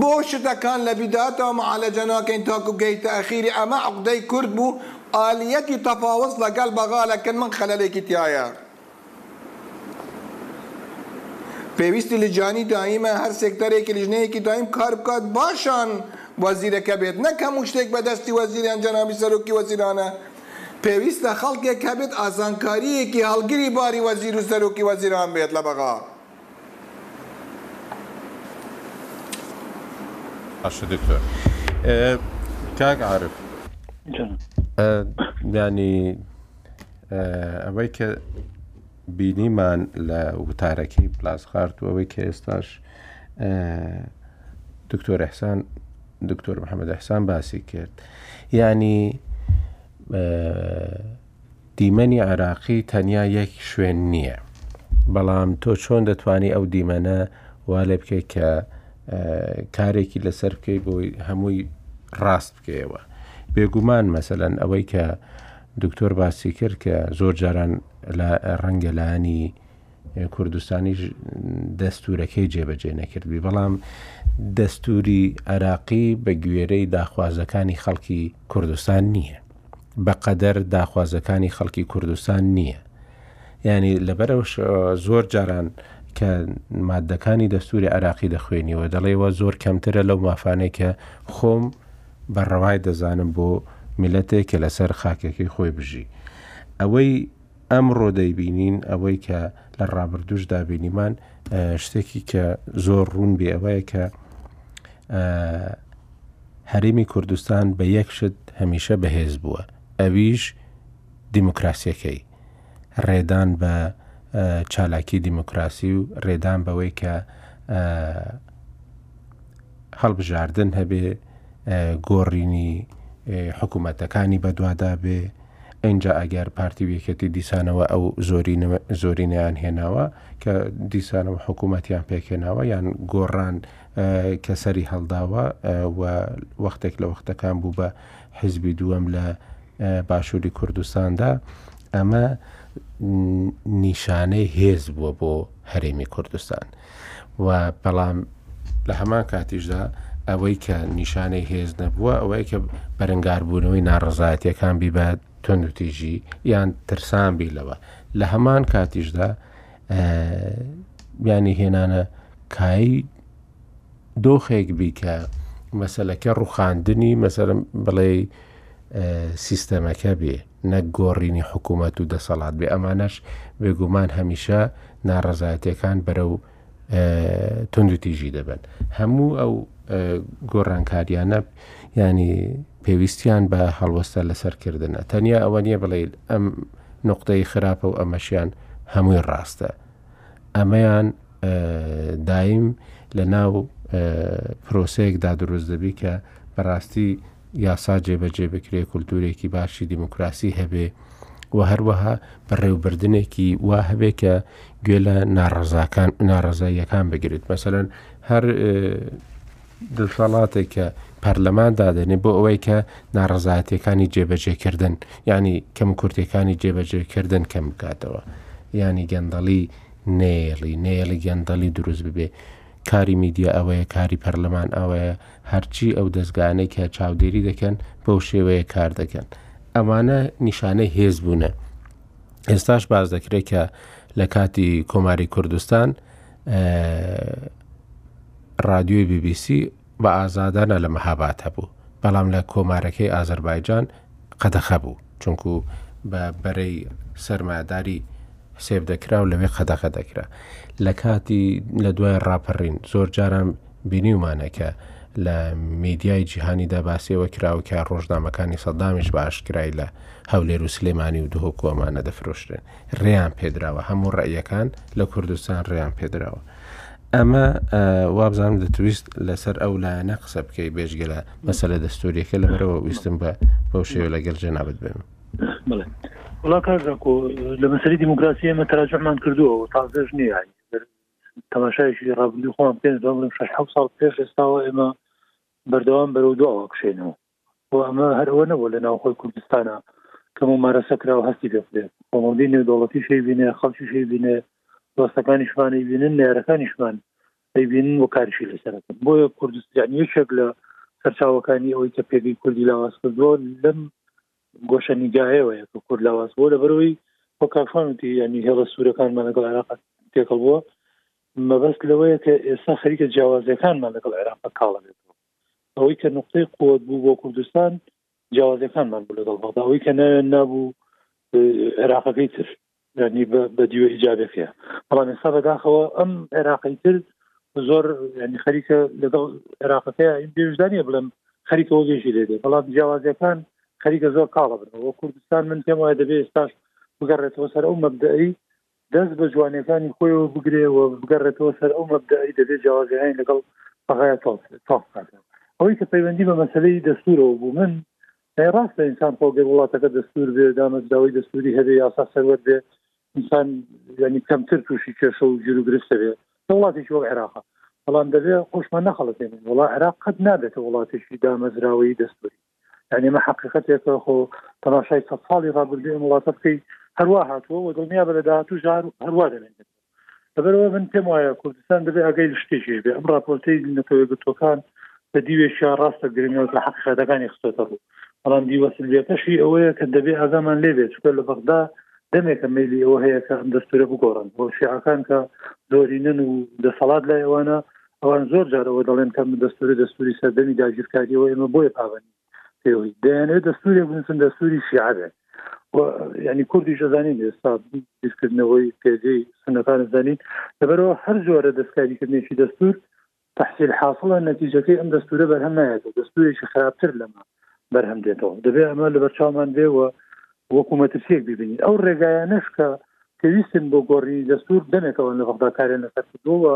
بۆ شتەکان لە ڤیداتەوە معالەجە ناکەین تاکو بگەیتە ئەخیری ئەمە عقدەی کورد بوو ئالیەتی تەفاوز ڵەگەڵ بەغالە کن من خەلەلێکی تیایە پێویستی لجانی دایمە هەر سێکتەرێکی لجنەیەکی دایم کار بکات باشان وەزیرەکە بێت نەک هەموو شتێک بە دەستی وەزیر یان جەنابی سەرۆکی وەزیرانە پێویستە خەڵکێک هەبێت ئازانکاریەکی هەڵگری باری وەزیر و سەرۆکی وەزیران بێت لە بەغا. باشە دکتۆر کاک عارف ینی ئەوەی کە بینیمان لە وتارەکەی پلاسخارت و ئەوەی کە ئێستاش دکتۆر احسان دکتۆر محەممەد احسان باسی کرد ینی دیمەنی عێراقی تەنیا یەک شوێن نییە. بەڵام تۆ چۆن دەتوانی ئەو دیمەنە وا لێ بکەی کە کارێکی لەسەر بکەی بۆی هەمووی ڕاست بکەیەوە بێگومان مەسەلەن ئەوەی کە دکتۆر باسی کرد کە زۆر جاران ڕەنگە لایەنی کوردستانیش دەستورەکەی جێبەجێ نەکردبی بەڵام دەستوری عراقی بە گوێرەی داخوازەکانی خەڵکی کوردستان نییە بەقەدەر داخوازەکانی خەڵکی کوردستان نییە ینی لەبەرەوە زۆر جاران کە مادەکانی دەستوری عراقی دەخوێنیەوە دەڵێەوە زۆر کەمترە لەو مافانێک کە خۆم بە ڕەوای دەزانم بۆ میلەتێک کە لەسەر خاکەکەی خۆی بژی ئەوەی ئەمڕۆ دەیبینین ئەوەی کە لە ڕابردوش دابینیمان شتێکی کە زۆر ڕوون بێ ئەوەیە کە هەرێمی کوردستان بە یەک شت هەمیشە بەهێز بووە ئەویش دیموکراسیەکەی ڕێدان بە چالاکی دیموکراسی و ڕێدان بەوەی کە هەڵبژاردن هەبێ گۆڕینی حکوومەتەکانی بەدوادا بێ ئینجا ئەگەر پارتی و یەکێتی دیسانەوە ئەو زۆرینەیان هێناوە کە دیسانەوە حکوومەتیان پێکهێناوە یان گۆڕان کە سەری هەڵداوە و وەختێک لە وەختەکان بوو بە حیزبی دووەم لە باشووری کوردستاندا ئەمە نیشانەی هێز بووە بۆ هەرێمی کوردستان. و بەڵام لە هەمان کاتیشدا ئەوەی کە نیشانەی هێز نەبووە ئەوەیە کە بەرەنگاربوونەوەی ناڕزایەتەکان بی بە تۆندوتیژی یان ترسان بی لەوە لە هەمان کاتیشدا بیانی هێنانە کایی دۆخێک بیکە مەسلەکە ڕوخاندنی مەسەرم بڵێ سیستەمەکە بێ نەک گۆڕینی حکوومەت و دەسەڵات بێ ئەمانەش بێگومان هەمیشە ناڕەزایەتەکان بەرەو تونندتیژی دەبن هەموو ئەو گۆڕانکاریانە ینی پێویستیان بە هەڵوەستە لەسەرکردنە تەنیا ئەوە نیە بڵێ ئەم نقطەی خراپە و ئەمەشیان هەمووی ڕاستە ئەمەیان دایم لە ناو پرۆسەیەکدا دروست دەبی کە بەڕاستی یاسا جێبەجێ بکرێ کولتورێکی باشی دیموکراسی هەبێ و هەروەها بەڕێوبردنێکی وا هەبێ کە گوێ لە ناڕزاکان ناڕزاییەکان بگرێت مەسەرەن هەر دڵسەڵاتێک کە پەرلەمان دادێنێ بۆ ئەوەی کە ناڕزایەتەکانی جێبەجێکردن ینی کەم کورتەکانی جێبەجێکردن کەم بکاتەوە ینی گەندەڵی نێڵی نێڵی گەندەڵی دروست ببێ کاری میدیا ئەوەیە، کاری پەرلەمان ئەوەیە، هەرچی ئەو دەزگانەی کە چاودێری دەکەن بەو شێوەیە کار دەکەن. ئەمانە نیشانەی هێز بوونە. ئێستاش باس دەکرێت کە لە کاتی کۆماری کوردستان ڕادیۆی بی بی سی بە ئازادانە لە مەهاباد هەبوو، بەڵام لە کۆمارەکەی ئازەربایجان قەدەخە بوو، چونکوو بە بەرەی سەرمایەداری حسێب دەکرا و لەوێ قەدەخە دەکرا. لە کاتی لە دوای ڕاپەڕین زۆر جاران بینیومانە کە لە میدیای جیهانیدا باسی ئەوە کراوە کە ڕۆژنامەکانی سەددامیش بە ئاشکرای لە هەولێر و سلێمانی و دهۆک و ئەمانە دەفرۆشرێن. ڕێیان پێ دراوە، هەموو ڕێیەکان لە کوردستان ڕێیان پێ دراوە. ئەمە وابزانم دەتویست لەسەر ئەو لایەنە قسە بکەی بێژگە لە مەسەلە دەستوریەکە لەبەرەوە ویستم بە بەو شێوە لەگەل جەنابەت بێن بڵێ وڵا کارزانکۆ لە مەسەری دیموکراسی ئەمە تراجمان کردووە و تازەش نییە تەماشایشی ڕابلی خۆم پێ دەڵم شش حو ساڵ پێش ئێستاوە ئێمە بەردەوام بەرەو دواوە کشێنەوە خۆ ئەمە هەر ئەوە نەبوو لە ناوخۆی کوردستانا کە ممارەسە کراوە هەستی پێ بکرێت کۆمەڵگەی نێودەوڵەتی شەی بینێ خەڵکی شەی بینێ دۆستەکانیشمانی بینن نارەکانیشمان دەبین و کارشی لەسەرەکەن بۆیە کوردستان یەکێک لە سەرچاوەکانی ئەوەی کە پێگەی کوردی لاواز کردووە لەم گۆشە نیگایەوەیە کە کورد لاواز بۆ لە بەرەوەی بۆ کاکفانتی ینی هێڵە سوورەکانمان لەگەڵ عێراق تێکەڵ بووە مەبەست لەوەیە کە ئێستا خەریکە جیاوازەکانمان لەگەڵ عێراق کاڵەێت ئەوەی کە نقطەی قوت بوو بۆ کوردستان جیاوازەکانمان بوو لەگەڵ بەڵدا ئەوەی کە ناوێن نابوو عێراقەکەی تر ینی بە دیوە ئیجابەکەیە بەڵام ئێستا بەداخەوە ئەم عێراقی تر زۆر ینی خەریکە لەگەڵ عێراقەکەی ئین بێژدانە بڵم خەریکە وەزێژی لێدێ بەڵام جیاوازەکان خەریکە زۆر کاڵە بنەوە کوردستان من پێم وایە دەبێت ئێستاش بگەڕێتەوە سەر ئەو مەبدەئی دەست بە جوانیەکانی خۆیەوە بگرێ و بگەڕێتەوە سەر ئەو مەبدەئەی دەبێ جیاوازیەکانی لەگەڵ بەغای تاو تاو بکاتەوە. ئەوەی کە پەیوەندی بە مەسەلەی دەستوورەوە بوو، من ئەی ڕاستە ئینسان خۆ گەر وڵاتەکە دەستوور بێ، دامەزراوەی دەستووری هەبێ، یاسا سەروەر بێ، ئینسان یانی کەمتر تووشی کێشە و گیروگرفت دەبێ لە وڵاتێکی وەک عێراقا. بەڵام دەبێ خۆشمان نەخەڵەتێنین، وەڵا عێراق قەت نابێتە وڵاتێکی دامەزراوەیی دەستووری. یعنی ئەمە حەقیقەتێکە خۆ تەماشای سەد ساڵی ڕابردووی ئەم وڵاتە بکەی هەروا هاتووە و دڵنیا بە لە داهاتوو ژار هەروا دەمێنێت لەبەرەوە من پێم وایە کوردستان دەبێ ئەگەی لە شتێکی بێ ئەم راپۆرتی نەتەوە گرتوەکان بە دیوێکیا ڕاستە گرنگەوە لە حەقیقەتەکانی خستۆتە ڕوو بەڵام دیوە سلبیەکەشی ئەوەیە کە دەبێ ئاگامان لێبێت چکە لە بەغدا دەمێکە میلی ئەوە هەیە کە ئەم دەستورە بگۆڕن بۆ شیعەکان کە زۆرینەن و دەسەڵات لای ئەوانە ئەوان زۆر جار ئەوە دەڵێن کە دەستوری دەستوری سەردەمی داگیرکاریەوە ئێمە بۆیە پابند پێوەی دەیانێت دەستوری بنووسن دەستوری شیعبێت ینی کوردی شەزانین ئێستا بیرکردنەوەی پێگەی سنەکان زانین لەبەرەوە هەر جۆرە دەستکاریکردنێکی دەستور تحصیل حاصلە نەتیجەکەی ئەم دەستورە بەرهەم نایێت دەستورێکی خراپتر لەمە بەرهەم دێتەوە دەبێت ئەمە لە بەرچاومان بێ و وەکو مەترسیەک ببینین ئەو ڕێگایانەش کە پێویستن بۆ گۆڕی دەستور دەمێکەوە لە بەغدا کارێن لەسەر کردووە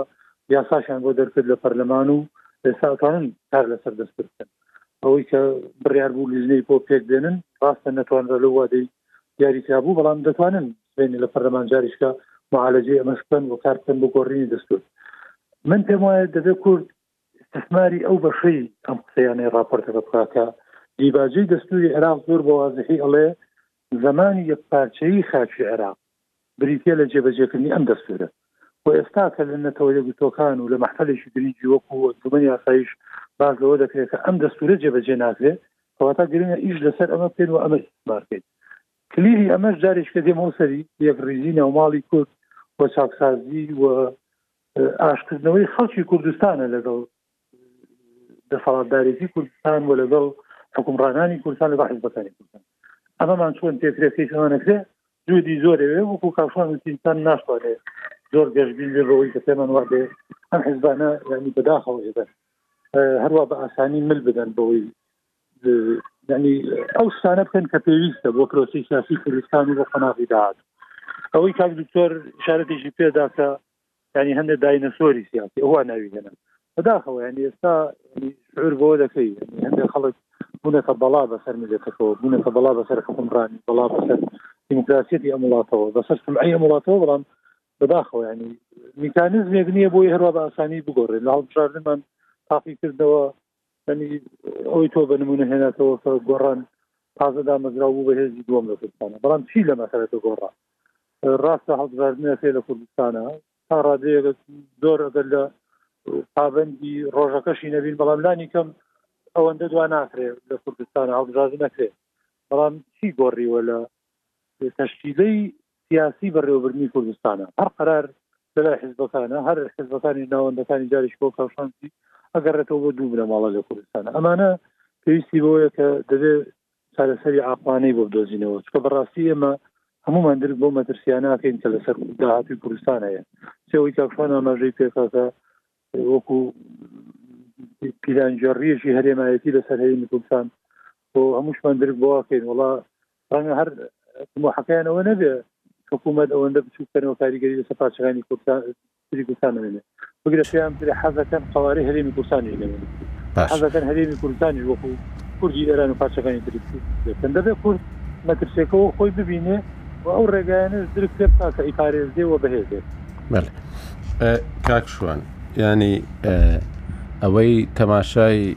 یاساشیان بۆ دەرکرد لە پەرلەمان و ئێستاکانن کار لەسەر دەست بکەن ئەوەی کە بڕیار بوو لیژنەی بۆ پێک بێنن ڕاستە نەتوانرا لە وادەی دیاریکرا بوو بەڵام دەتوانن بینی لە پەرلەمان جاریشکە معالەجی ئەمەش بکەن و کار بکەن بۆ گۆڕینی دەستور من پێم وایە دەبێت کورد ئیستسماری ئەو بەشەی ئەم قسەیانەی ڕاپۆرتەکە بکا کە دیباجەی دەستوری عێراق زۆر بە وازحی ئەڵێ زمانی یەکپارچەیی خاکی عێراق بریتە لە جێبەجێکردنی ئەم دەستورە و ئێستا کە لە نەتەوە یەکگرتووەکان و لە مەحفەلێکی گرنگی وەکو ئەنجومەنی یاساییش باس لەوە دەکرێت کە ئەم دەستورە جێبەجێ ناکرێت کەواتە گرنگە ئیش لەسەر ئەمە بکەین و ئەمە ئیستثمار بکەین کلیلی ئەمەش جارێککە دێمەوە سەری یەکڕیزی ناوماڵی کورد و چاکسازی و ئاشتکردنەوەی خەڵکی کوردستانە لەگەڵ دەسەڵاتدارێتی کوردستان و لەگەڵ حکومڕانانی کوردستان لەگەڵ حزبەکانی کوردستان ئەمەمان چۆن پێکرێکەی شوانەکرێ جودی زۆرەوێ وەکو کاخوان وتیسان ناشوانێت زۆر گەشتبین لێ بەوەی کە پێمان وادێ ئەم حزبانە ینی بەداخەوە ئێدە هەروە بە ئاسانی مل بدەن بەوەی یعنی ئەو شتانە بکەن کە پێویستە بۆ پرۆسی سیاسی کوردستان و بۆ قۆناغی داهات ئەوەی کاک دکتۆر شارەتێکی پێدا کە ینی هەندێک داینەسۆری سیاسی ئەوە ناوی هێنن بەداخەوە ینی ئێستا شعور بۆ دەکەی هەندێک خەڵک بوونەکە بەڵا بەسەر ملەتەکەەوە بوونەکە بەڵا بەسەر حکومڕانی بەڵا بەسەر دیموکراسیەتی ئەم وڵاتەوە بەسەر سمعی ئەم وڵاتەوە بەڵام بەداخەوە ینی میکانزمێک نییە بۆی هەروە بە ئاسانی بگۆڕێن لە هەڵبژاردنمان تاقیکردنەوە ینی ئەوی تۆ بە نمونە هێناتەوە کە گۆڕان تازە دامەزرا بوو بە هێزی دووەم لە کوردستانە بەڵام چی لە مەسەرەکە گۆڕا ڕاستە هەڵبژاردنەکەی لە کوردستانە تا ڕادەیەگە زۆر ئەگەر لە پابندی ڕۆژەکەشی نەبین بەڵام لانی کەم ئەوەندە دوا ناکرێت لە کوردستان هەڵبژاردن نەکرێت بەڵام چی گۆڕیوە لە تەشکیلەی سیاسی بەڕێوەبردنی کوردستانە هەر قەرار لەلای حیزبەکانە هەر حیزبەکانیش ناوەندەکانی جاریش بۆ کاوشانسی ئەگەڕێتەوە بۆ دوو بنەماڵە لە کوردستانە ئەمانە پێویستی بەوەیە کە دەبێ چارەسەری عقلانەی بۆ بدۆزینەوە چکە بەڕاستی ئێمە هەمومان درک بۆ مەترسیان ناکەین کە لەسەر داهاتوی کوردستان هەیە سێەوەی کاکشان ئاماژەی پێکاتە وەکو پیلانجێڕیەکی هەرێمایەتی لەسەر هەیە کوردستان بۆ هەمووشمان درک بۆکەین وڵا ڕەنگە هەر تمۆحەکەیان ئەوە نەبێ حکوومەت ئەوەندە بچووکەنەوە کاریگەری لەسەر پارچەکانی کوردستان سری کوردستان نمێنێ بگرە پێیان بگرە حەزەکەن قوارەی هەرێمی کوردستانیش نمێنێ باش حەزەکەن هەرێمی کوردستانیش وەکو کوردی ئێران و پارچەکانی تری بکەن دەبێ کورد مەترسێکەوە خۆی ببینێ و ئەو ڕێگایانش درک پێ بکا کە ئیپارێزێ و بەهێزێ بەل کاکشوان ینی ئەوەی تەماشای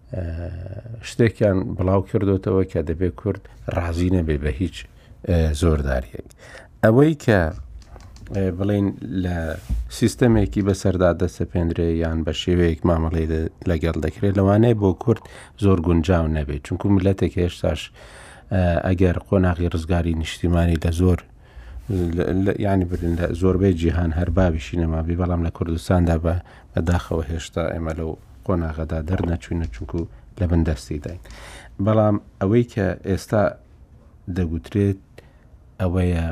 شتێکیان بڵاو کردوتەوە کە دەبێت کورد ڕازی نەبێ بە هیچ زۆرداریەک ئەوەی کە بڵین لە سیستەمێکی بەسەردا دەسەپێنرێ یان بە شێوەیەک مامەڵی لەگەڵ دەکرێت لەوانەیە بۆ کورد زۆر گونجاو نەبێت چونکو ملەتێک هێشتاش ئەگەر قۆناغی ڕزگاری نیشتیمانی لە زۆر یانی بردن لە زۆربەی جیهان هەر بابی شینەما بی بەڵام لە کوردستاندا بە بەداخەوە هێشتا ئێمە لەو قۆناغەدا دەرنەچوینە چونکو لە بن دەستی داین بەڵام ئەوەی کە ئێستا دەگوترێت ئەوەیە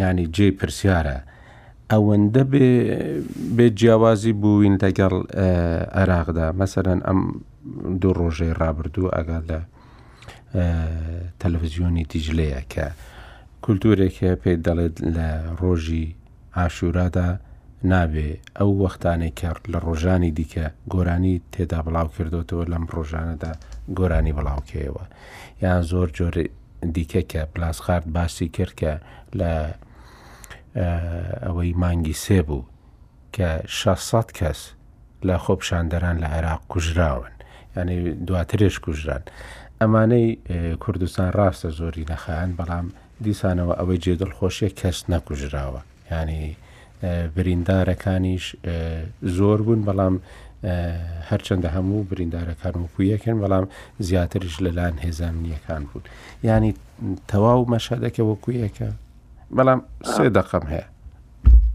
ینی جێ پرسیارە ئەوەندە بێ جیاوازی بووین لەگەڵ عێراقدا مەسەرەن ئەم دوو ڕۆژەی ڕابردوو ئەگەر لە تەلەفزیۆنی دیجلەیە کە کولتورێکە پێی دەڵێت لە ڕۆژی ئاشورادا نابێ ئەو وەختانی کە لە ڕۆژانی دیکە گۆرانی تێدا بڵاو کردوتەوە لەم ڕۆژانەدا گۆرانی بڵاوکەیەوە یان زۆر جۆر دیکە کە پلاسخارد باسی کرد کە لە ئەوەی مانگی سێ بوو کە شەش سەد کەس لە خۆپیشاندەران لە عێراق کوژراون یعنی دواترێش کوژران ئەمانەی کوردستان ڕاستە زۆری نەخایەن بەڵام دیسانەوە ئەوەی جێ دڵخۆشیە کەس نەکوژراوە ینی بریندارەکانیش زۆر بوون بەڵام هەرچەندە هەموو بریندارەکان وکو یەکن بەڵام زیاترش لەلاەن هێزاننیەکان بوون ینی تەواو مەشهدەکە وەکو یەکە بەڵام سێ دەقم هەیە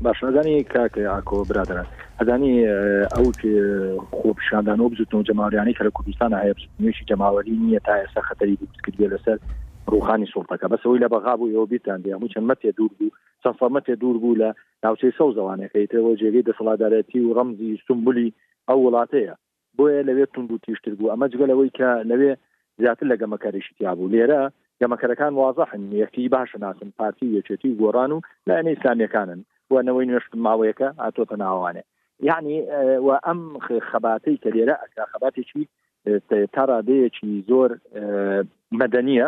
باش ئەزانی کاک ئاکۆ برادەرە ئەزانی ئەو خۆ پیشاندان و بزوتنەوە جەماوریانی کە لە کوردستان هەیە بزوتنوێکی جەماوەری نییە تا ئێستا خەتەری بکردێ لەسەر ڕوخانی سوڵتەکە بەسەوەی لە بەغا بوو ئەوە بیرتان دێ هەموو چەند مەتێ دوور بوو چەند سەڵمەتێ دوور بوو لە ناوچەی سەوزەوانەکەیتەوە جێگەی دەسەڵاتدارەتی و ڕەمزی سمبولی ئەو وڵاتەیە بۆیە لەوێ توندوتیژتر بوو، ئەمە جگە لەوەی کە لەوێ زیاتر لە گەمەکەرێکی تیابوو، لێرە گەمەکەرەکان وازەحن، یەکتری باش دەناسن، پارتی و یەکێتی و گۆڕان و لایەنە ئیسلامییەکانن و نەوەی نوێش ماوەیەکە هاتووەتە ناوەوانێ، یەعنی و ئەم خەباتەی کە لێرە ئەکا خەباتێکی تا ڕادەیەکی زۆر مەدەنییە،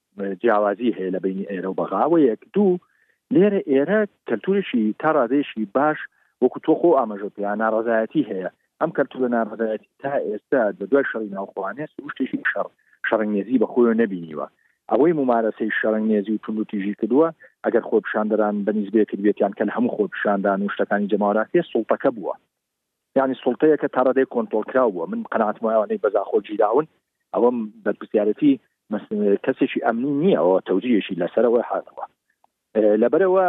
جیاوازی هەیە لە بینی ئێرە و بەغا و یەک دوو لێرە ئێرە کەلتورێکی تا ڕادێکی باش وەکو تۆ خۆ ئاماژە پێ ناڕزایەتی هەیە ئەم کەلتورە ناڕزایەتی تا ئێستا لە دوای شەڕی ناوخوانێ سروشتێکی شەڕ شەڕنگێزی بەخۆیەوە نبینیوە ئەوەی ممارەسەی شەڕنگێزی و توندوتیژی کردووە ئەگەر خۆپشاندەران بەنیزبێ کردێتیان کە لە هەموو خۆپشاندان و شتەکانی جەماراتی سڵتەکە بووە یانی سوڵتەیەکە تا ڕادەیەک کۆنتۆڵکراو بووە من قەناتم وایوانەی بەزاخۆ گیراون ئەوەم بەرپسیارەتی کەسێکی ئەمنی نییە ئەوە تەوجیهشی لەسەرەوەی هاتووە لەبەرەوە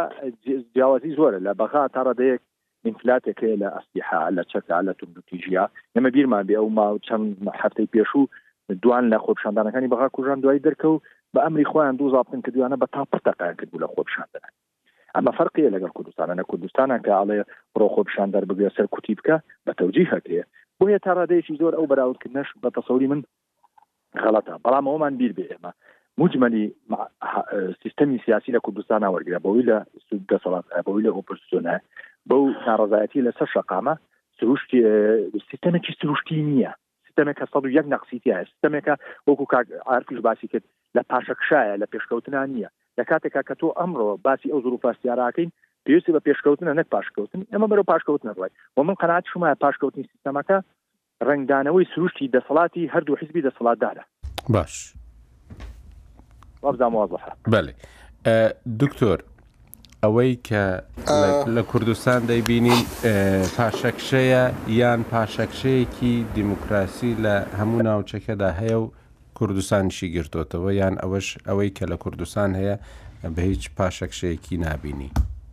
جیاوازی زۆرە لە بەغا تا ڕادەیەک ئینفلاتێکەیە لە ئەسیحا لە چەکە لە توندوتیژە ئێمە بیرمان بێ ئەو ما چەند هەفتەی پێشوو دوان لە خۆپشاندانەکانی بەغا کوژان دوای دەرکە و بە ئەمری خۆیان دوو زابتن کردویانە بە تا پرتەقیان کردو لە خۆپشاندەکان ئەمە فەرقیە لەگەڵ کوردستانە نە کوردستانە کە ئەڵێ بڕۆ خۆ پیشان دەربگرە سەر کوتی بکە بە تەوجیه ئەکرێ بۆیە تا ڕادەیەکی زۆر ئەو بەراوردکردنەش بە تەسەوری من غەڵەتە بەڵام ئەومان بیر بێ ئێمە مجملی سیستەمی سیاسی لە کوردستان وەرگرە بەوەی لە سود دەسەڵات بەوەی لە ئۆپۆزیسیۆنە بەو ناڕزایەتی لەسەر شقامە سروشتی سیستەمێکی سروشتی نییە سیستەمێک کە سەد و یەک نەقسی تیایە، سیستەمێکە وەکو کاک عارفیش باسی کرد لە پاشەکشایە، لە پێشکەوتنا نییە. لە کاتێکا کە تۆ ئەمڕۆ باسی ئەو زرووفە هەستیارە ئاکەین، پێویستی بە پێشکەوتنە نەک پاشکەوتن، ئێمە بەرەو پاشکەوتن ئەڕوای و من قەناعەتیشم وایە پاشکەوتنی سیستەمەکە ڕەنگدانەوەی سروشتی دەسەڵاتی هەردوو حیزبی دەسەڵاتدارە. باش. وابزان واضحە بەێ دکتۆر ئەوەی کە لە کوردستان دەیبینین پاشەکشەیە یان پاشەکشەیەکی دیموکراسی لە هەموو ناوچەکەدا هەیە و کوردستانشی گرتوتەوە یان ئەوەش ئەوەی کە لە کوردستان هەیە بە هیچ پاشەکشەیەکی نبینی.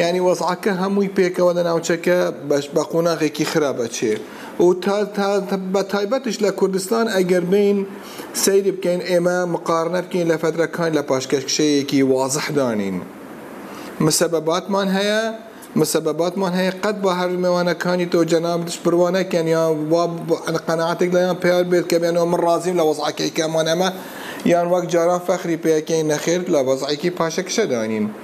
یانی وەزعەکە هەمووی پێکەوە لە ناوچەکە بە قوناغێکی خراپ ئەچێ و بە تایبەتیش لە کوردستان ئەگەر بێین سەیری بکەین ئێمە مقارنە بکەین لە فەترەکانی لە پاشکەش کشەیەکی وازحدا نین مسەبەباتمان هەیە مسەبەباتمان هەیە قەت بە هەر مێوانەکانی تۆ جەناب پروا نەکەن یان وا قەناعەتێک لەیان پێیان بێت کە بێنەوە من ڕازیم لە وەزعەکەی کەمان ئەمە یان وەک جاران فەخری پێکەین نەخێر لە وەزعێکی پاشەکشەدا نین.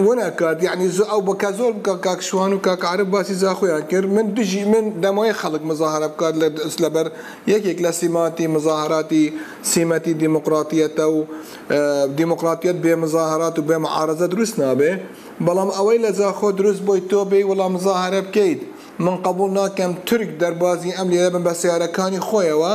وناکات یەعنی زۆ ئەو بەکات زۆر بکە کاک شوان و کاک عارف باسی زاخۆیان کرد من دژی من دەمەوەی خەڵک مزاهەرە بکات لە لەبەر یەکێک لە سیماتی مزاهەراتی سیمەتی دیموقراتیەتە و دیموقراتیەت بێ مزاهەرات و بێ معارەزە دروست نابێ بەڵام ئەوەی لە زاخۆ دروست بووی تۆ بێی وڵا مزاهەرە بکەیت من قبوڵ ناکەم تورک دەربازی ئەم لێرە بن بە سەیارەکانی خۆیەوە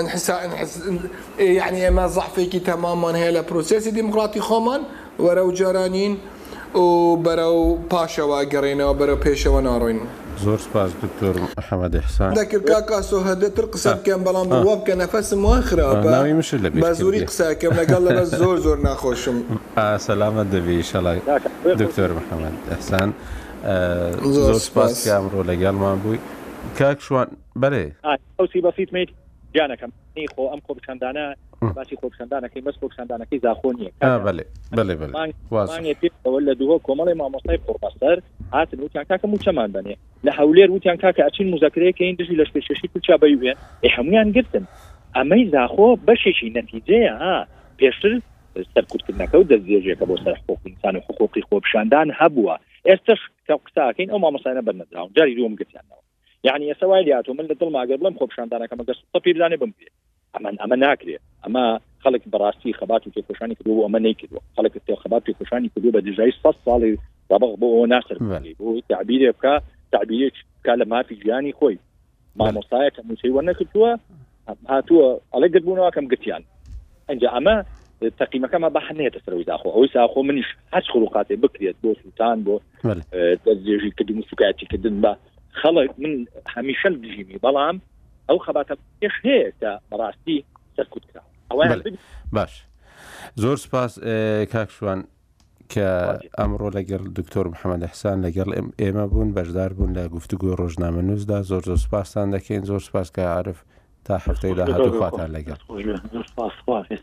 انحسا انحس ئێ یەعنی ئێمە زەعفێکی تەماممان هەیە لە پرۆسێسی دیموکراتی خۆمان وەرەو جاران نین و بەرەو پاشەوە ئەگەڕێینەوە بەرەو پێشەوە ناڕۆین. زۆر سپاس دکتۆر محمد احسان. دەکرد کاک ئاسۆ هەدە تر قسە بکەم بەڵام بە وا بکە نەفەسم وا خراپە ناوی مشت لە بە زوری بیرکردی قسە ئەکەم لەگەڵ لەبەر زۆر زۆر ناخۆشم. ئا سەلامەت دەبی ئیشەڵا کاکە بێ دکتۆر قوربان. محمد احسان ە زۆر زۆر سپاس سپاس. کە ئەمڕۆ لەگەڵمان بووی کاک شوان بەرێ. ئا قوسی بەسیت میت گیانەکەم ئی خۆ ئەم خۆپیشاندانە باسی خۆپیشاندان نەکەین بەس خۆپیشاندانەکەی زاخۆ نییە کاکە ئا بەلێ بەلێ بەلێ مانگ واز مانگێ پێشەوە لە دووهۆ کۆمەڵی مامۆستای قوڕبەسەر هاتن وتیان کاکە موچەمان بەنێ لە هەولێر وتیان کاکە ئەچین مزەکرەیەکەین دژی لەش پێشکەشی تورکیا بە یوئێن ئێ هەمویان گرتن ئەمەی زاخۆ بەشێکی نەتیجەیە ها پێشتر سەرکوتکردنەکە و دەستدرێژیەکە بۆ سەر حقوق ئینسان و حقوقی خۆپیشاندان هەبووە ئێستش کە قساکەین ئەو مامۆستایانە بەرنەدراون جاری دووەم گرتیانەوە یعنی ئێستا وای لاتۆ من لە دڵما گەر بڵم خۆپشاندانەکە مەگە سوپە پێ بزانێ بمبێ ئەمان ئەمە ناکرێت ئەمە خەڵک بەڕاستی خەبات و تێکۆشانی کردو ئەمە نەیکردوە خەڵک تێ خەبات تێکۆشانی کردو بە دژای سە ساڵی ڕبق بۆ ئەوە ناسەر بۆ تعبیرێ بکە تعبیرێک کا لە مافی گیانی خۆی مامۆستایە کە موچەی وەرنەکردووە هاتووە ئەڵێ گردبوونەوەکەم گرتیان ئەجا ئەمە تەقیمەکەمە بە حنێتە سەرەوەی داخۆ ئەوەی ساخۆ منیش هەر خڕوقاتێ بکرێت بۆ سووتان بۆ دەستێژی کردن سوکایەتی کردن بە خەڵک من هەمیشەم دژیمی بەڵام ئەو خەباتە پێش هەیە کە بەڕاستی سەرکوت کرا ئەوە باش زۆر سپاس کاکشوان کە ئەمڕۆ لەگەڵ دکتۆر محەمەد ئیحسان لەگەڵ ئێمە بوون بەشدار بوون لە گفتوگۆی ڕۆژنامەنووسدا زۆر زۆر سپاستان دەکەین زۆر سپاس کە عارف تا هەفتەی داهاتوو خواتان لەگەڵ زۆر سپاس خوافیز